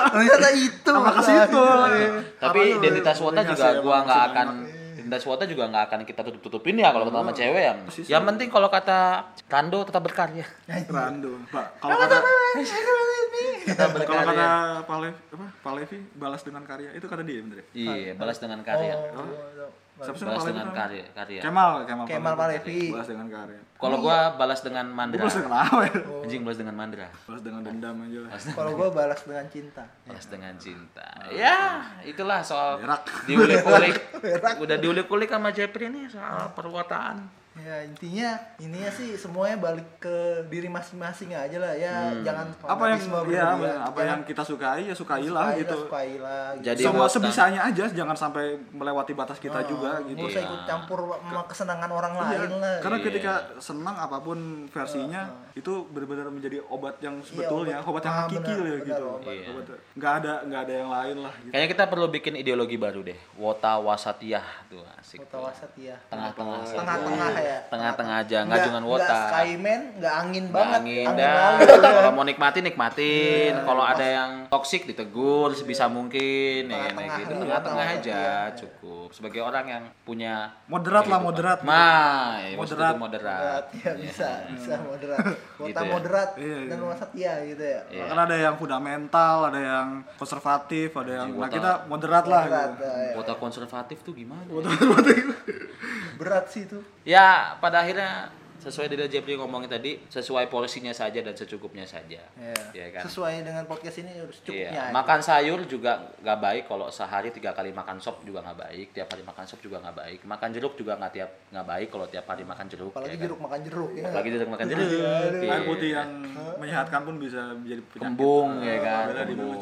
ternyata itu Sama ke situ. Tapi identitas Wota juga nggak senang akan identitas Wota juga nggak akan kita tutup-tutupin ya kalau ketemu sama cewek ya. Yang penting kalau kata Kando tetap berkarya. Rando. Pak, kalau kata kalau kata Pak Levi, apa? Pak Levi balas dengan karya. Itu kata dia bener ya? Iya, balas dengan karya. Oh, Siapa sih Balas dengan karya, karya. Kemal, Kemal, Kemal Palevi. Balas dengan karya. Kalau gua balas dengan mandra. balas dengan apa ya? Anjing balas dengan mandra. Balas dengan dendam aja lah. kalau gue balas dengan cinta Balas dengan cinta. Ya, itulah soal diulik-ulik. Udah diulik-ulik sama Jepri nih soal perwataan. Ya intinya ininya sih semuanya balik ke diri masing-masing aja lah ya jangan Apa yang ya, apa Jangan yang kita sukai ya sukailah sukailah, gitu. sukailah gitu. Jadi Semua sebisanya aja, jangan sampai melewati batas kita juga gitu. Usah ikut campur sama kesenangan orang Iya, lain lah karena Iya. ketika senang apa pun versinya itu benar-benar menjadi obat yang sebetulnya, obat. obat, yang Ah, hakiki benar, ya gitu. obat. Iya. Obat. Nggak ada nggak ada yang lain lah gitu. Kayaknya kita perlu bikin ideologi baru deh. Wota wasatiyah tuh asik. Kota Wasat ya Tengah-tengah. tengah-tengah ya ya. tengah-tengah aja nggak jangan nggak wota skyman nggak angin Nggak banget angin angin dah. lalu ya. kalau mau nikmatin nikmatin kalau ada yang toksik ditegur sebisa mungkin ya, Tengah-tengah gitu ya, tengah-tengah tengah-tengah, aja iya. cukup sebagai orang yang punya Moderat lah, kehidupan. moderat. Mah, ya, moderat. Moderat, ya bisa bisa moderat kota Gitu ya. moderat Iya, iya. dan rumah setia gitu ya Iya. Kan ada yang fundamental, ada yang konservatif, ada yang nah Wota- kita moderat lah. moderat gitu. ya, ya. Kota konservatif tuh gimana? berat sih itu Ya, pada akhirnya sesuai dari Jeffrey ngomongin tadi, sesuai porsinya saja dan secukupnya saja. ya. Iya kan? sesuai dengan podcast ini harus cukupnya Iya, aja. makan sayur juga nggak baik kalau sehari tiga kali makan sop juga nggak baik, tiap hari makan sop juga nggak baik, makan jeruk juga nggak tiap nggak baik kalau tiap hari makan jeruk. apalagi ya kan? jeruk makan jeruk ya Apalagi jeruk makan jeruk. Air Iya. putih yang menyehatkan pun bisa menjadi penyakit. kembung ya kan. Kembung.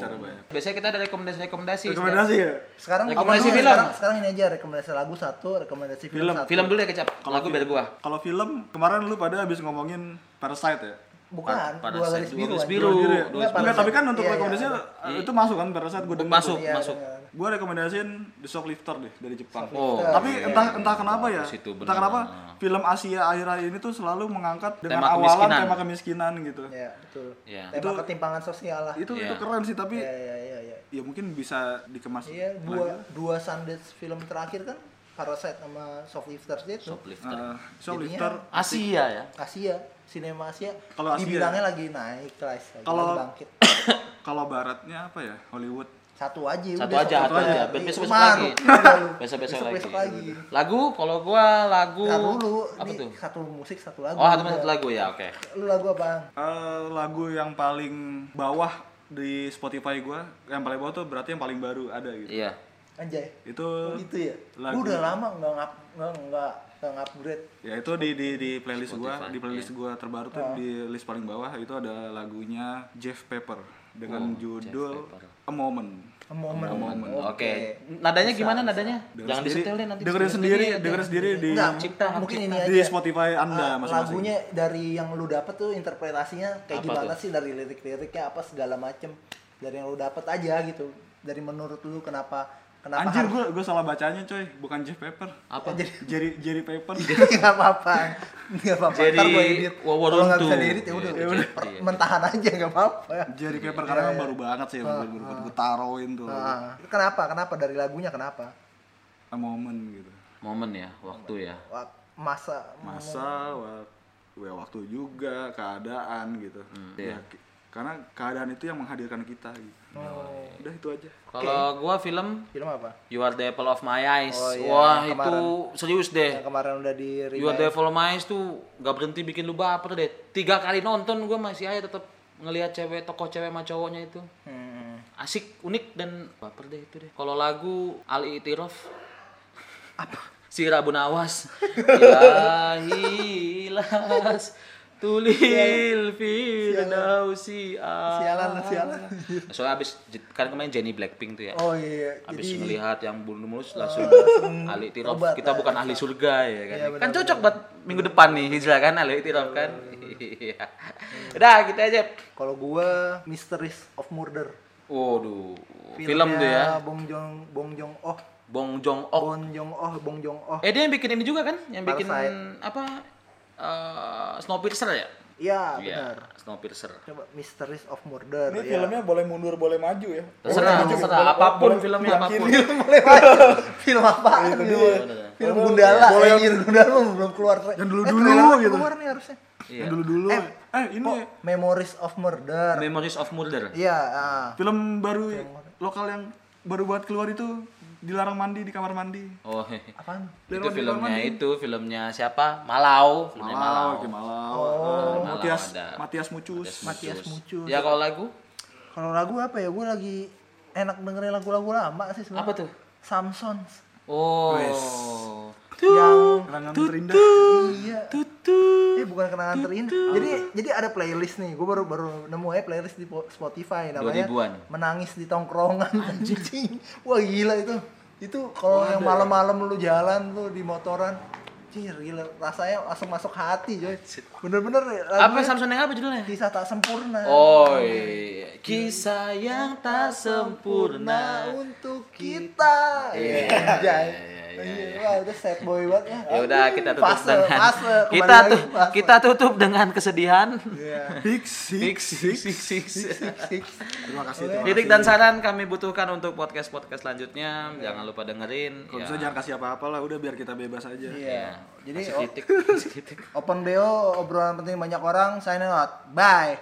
Biasanya kita ada rekomendasi-rekomendasi. Rekomendasi ya? sekarang Rekomendasi film. sekarang, sekarang ini aja rekomendasi lagu satu rekomendasi film, Film. satu Film dulu ya kecap. Lagu biar gua. Kalau film kemarin lu pada habis ngomongin Parasite ya? bukan Pada dua garis dua biru garis kan? biru. Dua ya? Dua Enggak, Enggak, Parasite. tapi kan untuk Iya, iya, rekomendasinya iya. itu masuk kan Parasite gue. Masuk, Iya, masuk. benar. Gue rekomendasiin The Shoplifter deh dari Jepang. Oh, Tapi iya, entah iya. entah kenapa ya, Bagus itu, entah kenapa film Asia akhir-akhir ini tuh selalu mengangkat dengan Tema awalan kemiskinan. tema kemiskinan gitu. ya betul Iya. tema Itu- ketimpangan sosial lah Itu Iya. itu keren sih tapi iya iya iya iya ya mungkin bisa dikemas. iya lagi. dua dua Sundance film terakhir kan Parasite sama Shoplifters itu Shoplifter. Uh, Shoplifter Asia ya. Asia sinema Asia Kalau Asia- dibilangnya lagi naik guys lagi, Kalau- bangkit kalau baratnya apa ya? Hollywood. satu aja Satu udah, aja, satu aja. Ben- besok-besok Maruk, lagi. udah lu. Besok-besok lagi. Lagi Lagu kalau gua lagu Ntar dulu, apa ini tuh? satu musik satu lagu. Oh, satu udah. satu lagu ya, oke. Lu lagu apa? Eh, lagu yang paling bawah di Spotify gua, yang paling bawah tuh berarti yang paling baru ada gitu. Iya. Anjay. Itu Oh, gitu ya. lagu- Lu udah lama nggak ngap nggak nggak nggak upgrade. ya itu di di di playlist gua, Spotify, di playlist iya. gua terbaru tuh di list paling bawah itu ada lagunya Jeff Pepper dengan Oh, judul. A Moment. A moment. A moment. Oke. Oke. Nadanya Bisa, gimana bisa. nadanya? Dengerin Jangan sendiri- disetel deh nanti. dengerin sendiri, aja. dengerin sendiri di Enggak, cipta, mungkin cipta. ini aja. di Spotify Anda Ah, masing-masing. lagunya dari yang lu dapet tuh interpretasinya kayak Apa gimana tuh? sih dari lirik-liriknya apa segala macem dari yang lu dapet aja gitu dari menurut lu kenapa kenapa Anjir gua gua salah bacanya coy, bukan Jeff Pepper. Apa? jadi Jerry Jerry Pepper. nggak apa-apa. Nggak apa-apa. Jadi, ntar gua edit. Wawa kalau nggak bisa diedit ya udah. Udah. Iya, mentahan aja nggak apa-apa. Jerry Pepper karena kan baru banget sih yang baru baru gua taruhin tuh. Ah, kenapa? Kenapa? Dari lagunya kenapa? A Moment gitu. Momen ya, waktu ya. Masa masa ya waktu juga keadaan gitu. Iya. Ya, karena keadaan itu yang menghadirkan kita gitu Oh, udah itu aja Kalau gua film film apa You Are the Apple of My Eyes. Oh, iya, Wah, yang itu serius deh. yang kemarin udah di You Are the Apple of My Eyes tuh gak berhenti bikin lu baper deh. Tiga kali nonton gua masih aja tetap ngelihat cewek tokoh cewek sama cowoknya itu. Hmm. Asik, unik dan baper deh itu deh. Kalau lagu Ali Itiraf apa? Si Rabu Nawas. Ilahi las tulil firdausi Sialan lah, sialan. Soalnya abis kan kemarin Jenny Blackpink tuh ya. oh iya Habis jadi melihat yang bunuh mulus langsung ahli tirof. obat Kita lah, bukan ahli surga ya kan. Iya, benar, kan cocok buat minggu depan nih hijrah kan ahli tirof kan. Iya. Udah kita aja. kalau gua Mysteries of Murder Waduh, film tuh ya. Bong Jong Bong Jong Oh Bong Joong Ok. Bong Jong Oh Bong Jong Oh Eh dia yang bikin ini juga kan? Yang bikin Parasite. apa? Eh Snowpiercer ya? iya Iya, benar Snowpiercer. coba Mysteries of Murder ini ya. filmnya boleh mundur boleh maju ya Terserah, Boleh terserah maju, apa pun boleh- filmnya boleh apa pun. kiri. boleh maju film apa film, film Gundala Boleh anjir Gundala belum keluar Yang dulu-dulu eh, gitu. keluar nih harusnya Iya. yang dulu dulu Eh, eh, ini oh, Memories of Murder Memories of Murder. iya ah. film baru lokal yang baru buat keluar itu dilarang mandi di kamar mandi Oh, apaan itu Leroy filmnya itu filmnya siapa? Malau, filmnya Malau. Malau, Malau. Oh. Eh, Malau Matias, ada. Matias Mucus. Matias Mucus. Ya kalau lagu kalau lagu apa ya gue lagi enak dengerin lagu-lagu lama sih sebenarnya apa tuh? Samsons Oh. yang Kenangan terindah. iya eh bukan kenangan terindah jadi jadi ada playlist nih gue baru baru nemu aja playlist di po- Spotify namanya 2000-an. menangis di tongkrongan anjing wah gila itu itu kalau yang malam-malam lu jalan tuh di motoran Cir, gila rasanya langsung masuk hati coy bener-bener Apa lagunya Samsung yang apa judulnya? kisah tak sempurna Oh, iya. kisah yang tak sempurna. untuk kita Iya, Anjay. iya, iya, iya, Iya, iya. Wah, udah sad boy banget ya. Ya udah kita tutup Fase, dengan fase, kita tuh fase. kita tutup dengan kesedihan. Iya. Six. Six, six, six, six. Six. Terima kasih. Terima Kritik kasih. dan saran kami butuhkan untuk podcast podcast selanjutnya. Jangan lupa dengerin. Kalau Ya. bisa jangan kasih apa-apa lah, udah biar kita bebas aja. Iya. Jadi Kasih kritik, kasih kritik. open BO obrolan penting banyak orang sign out. Bye.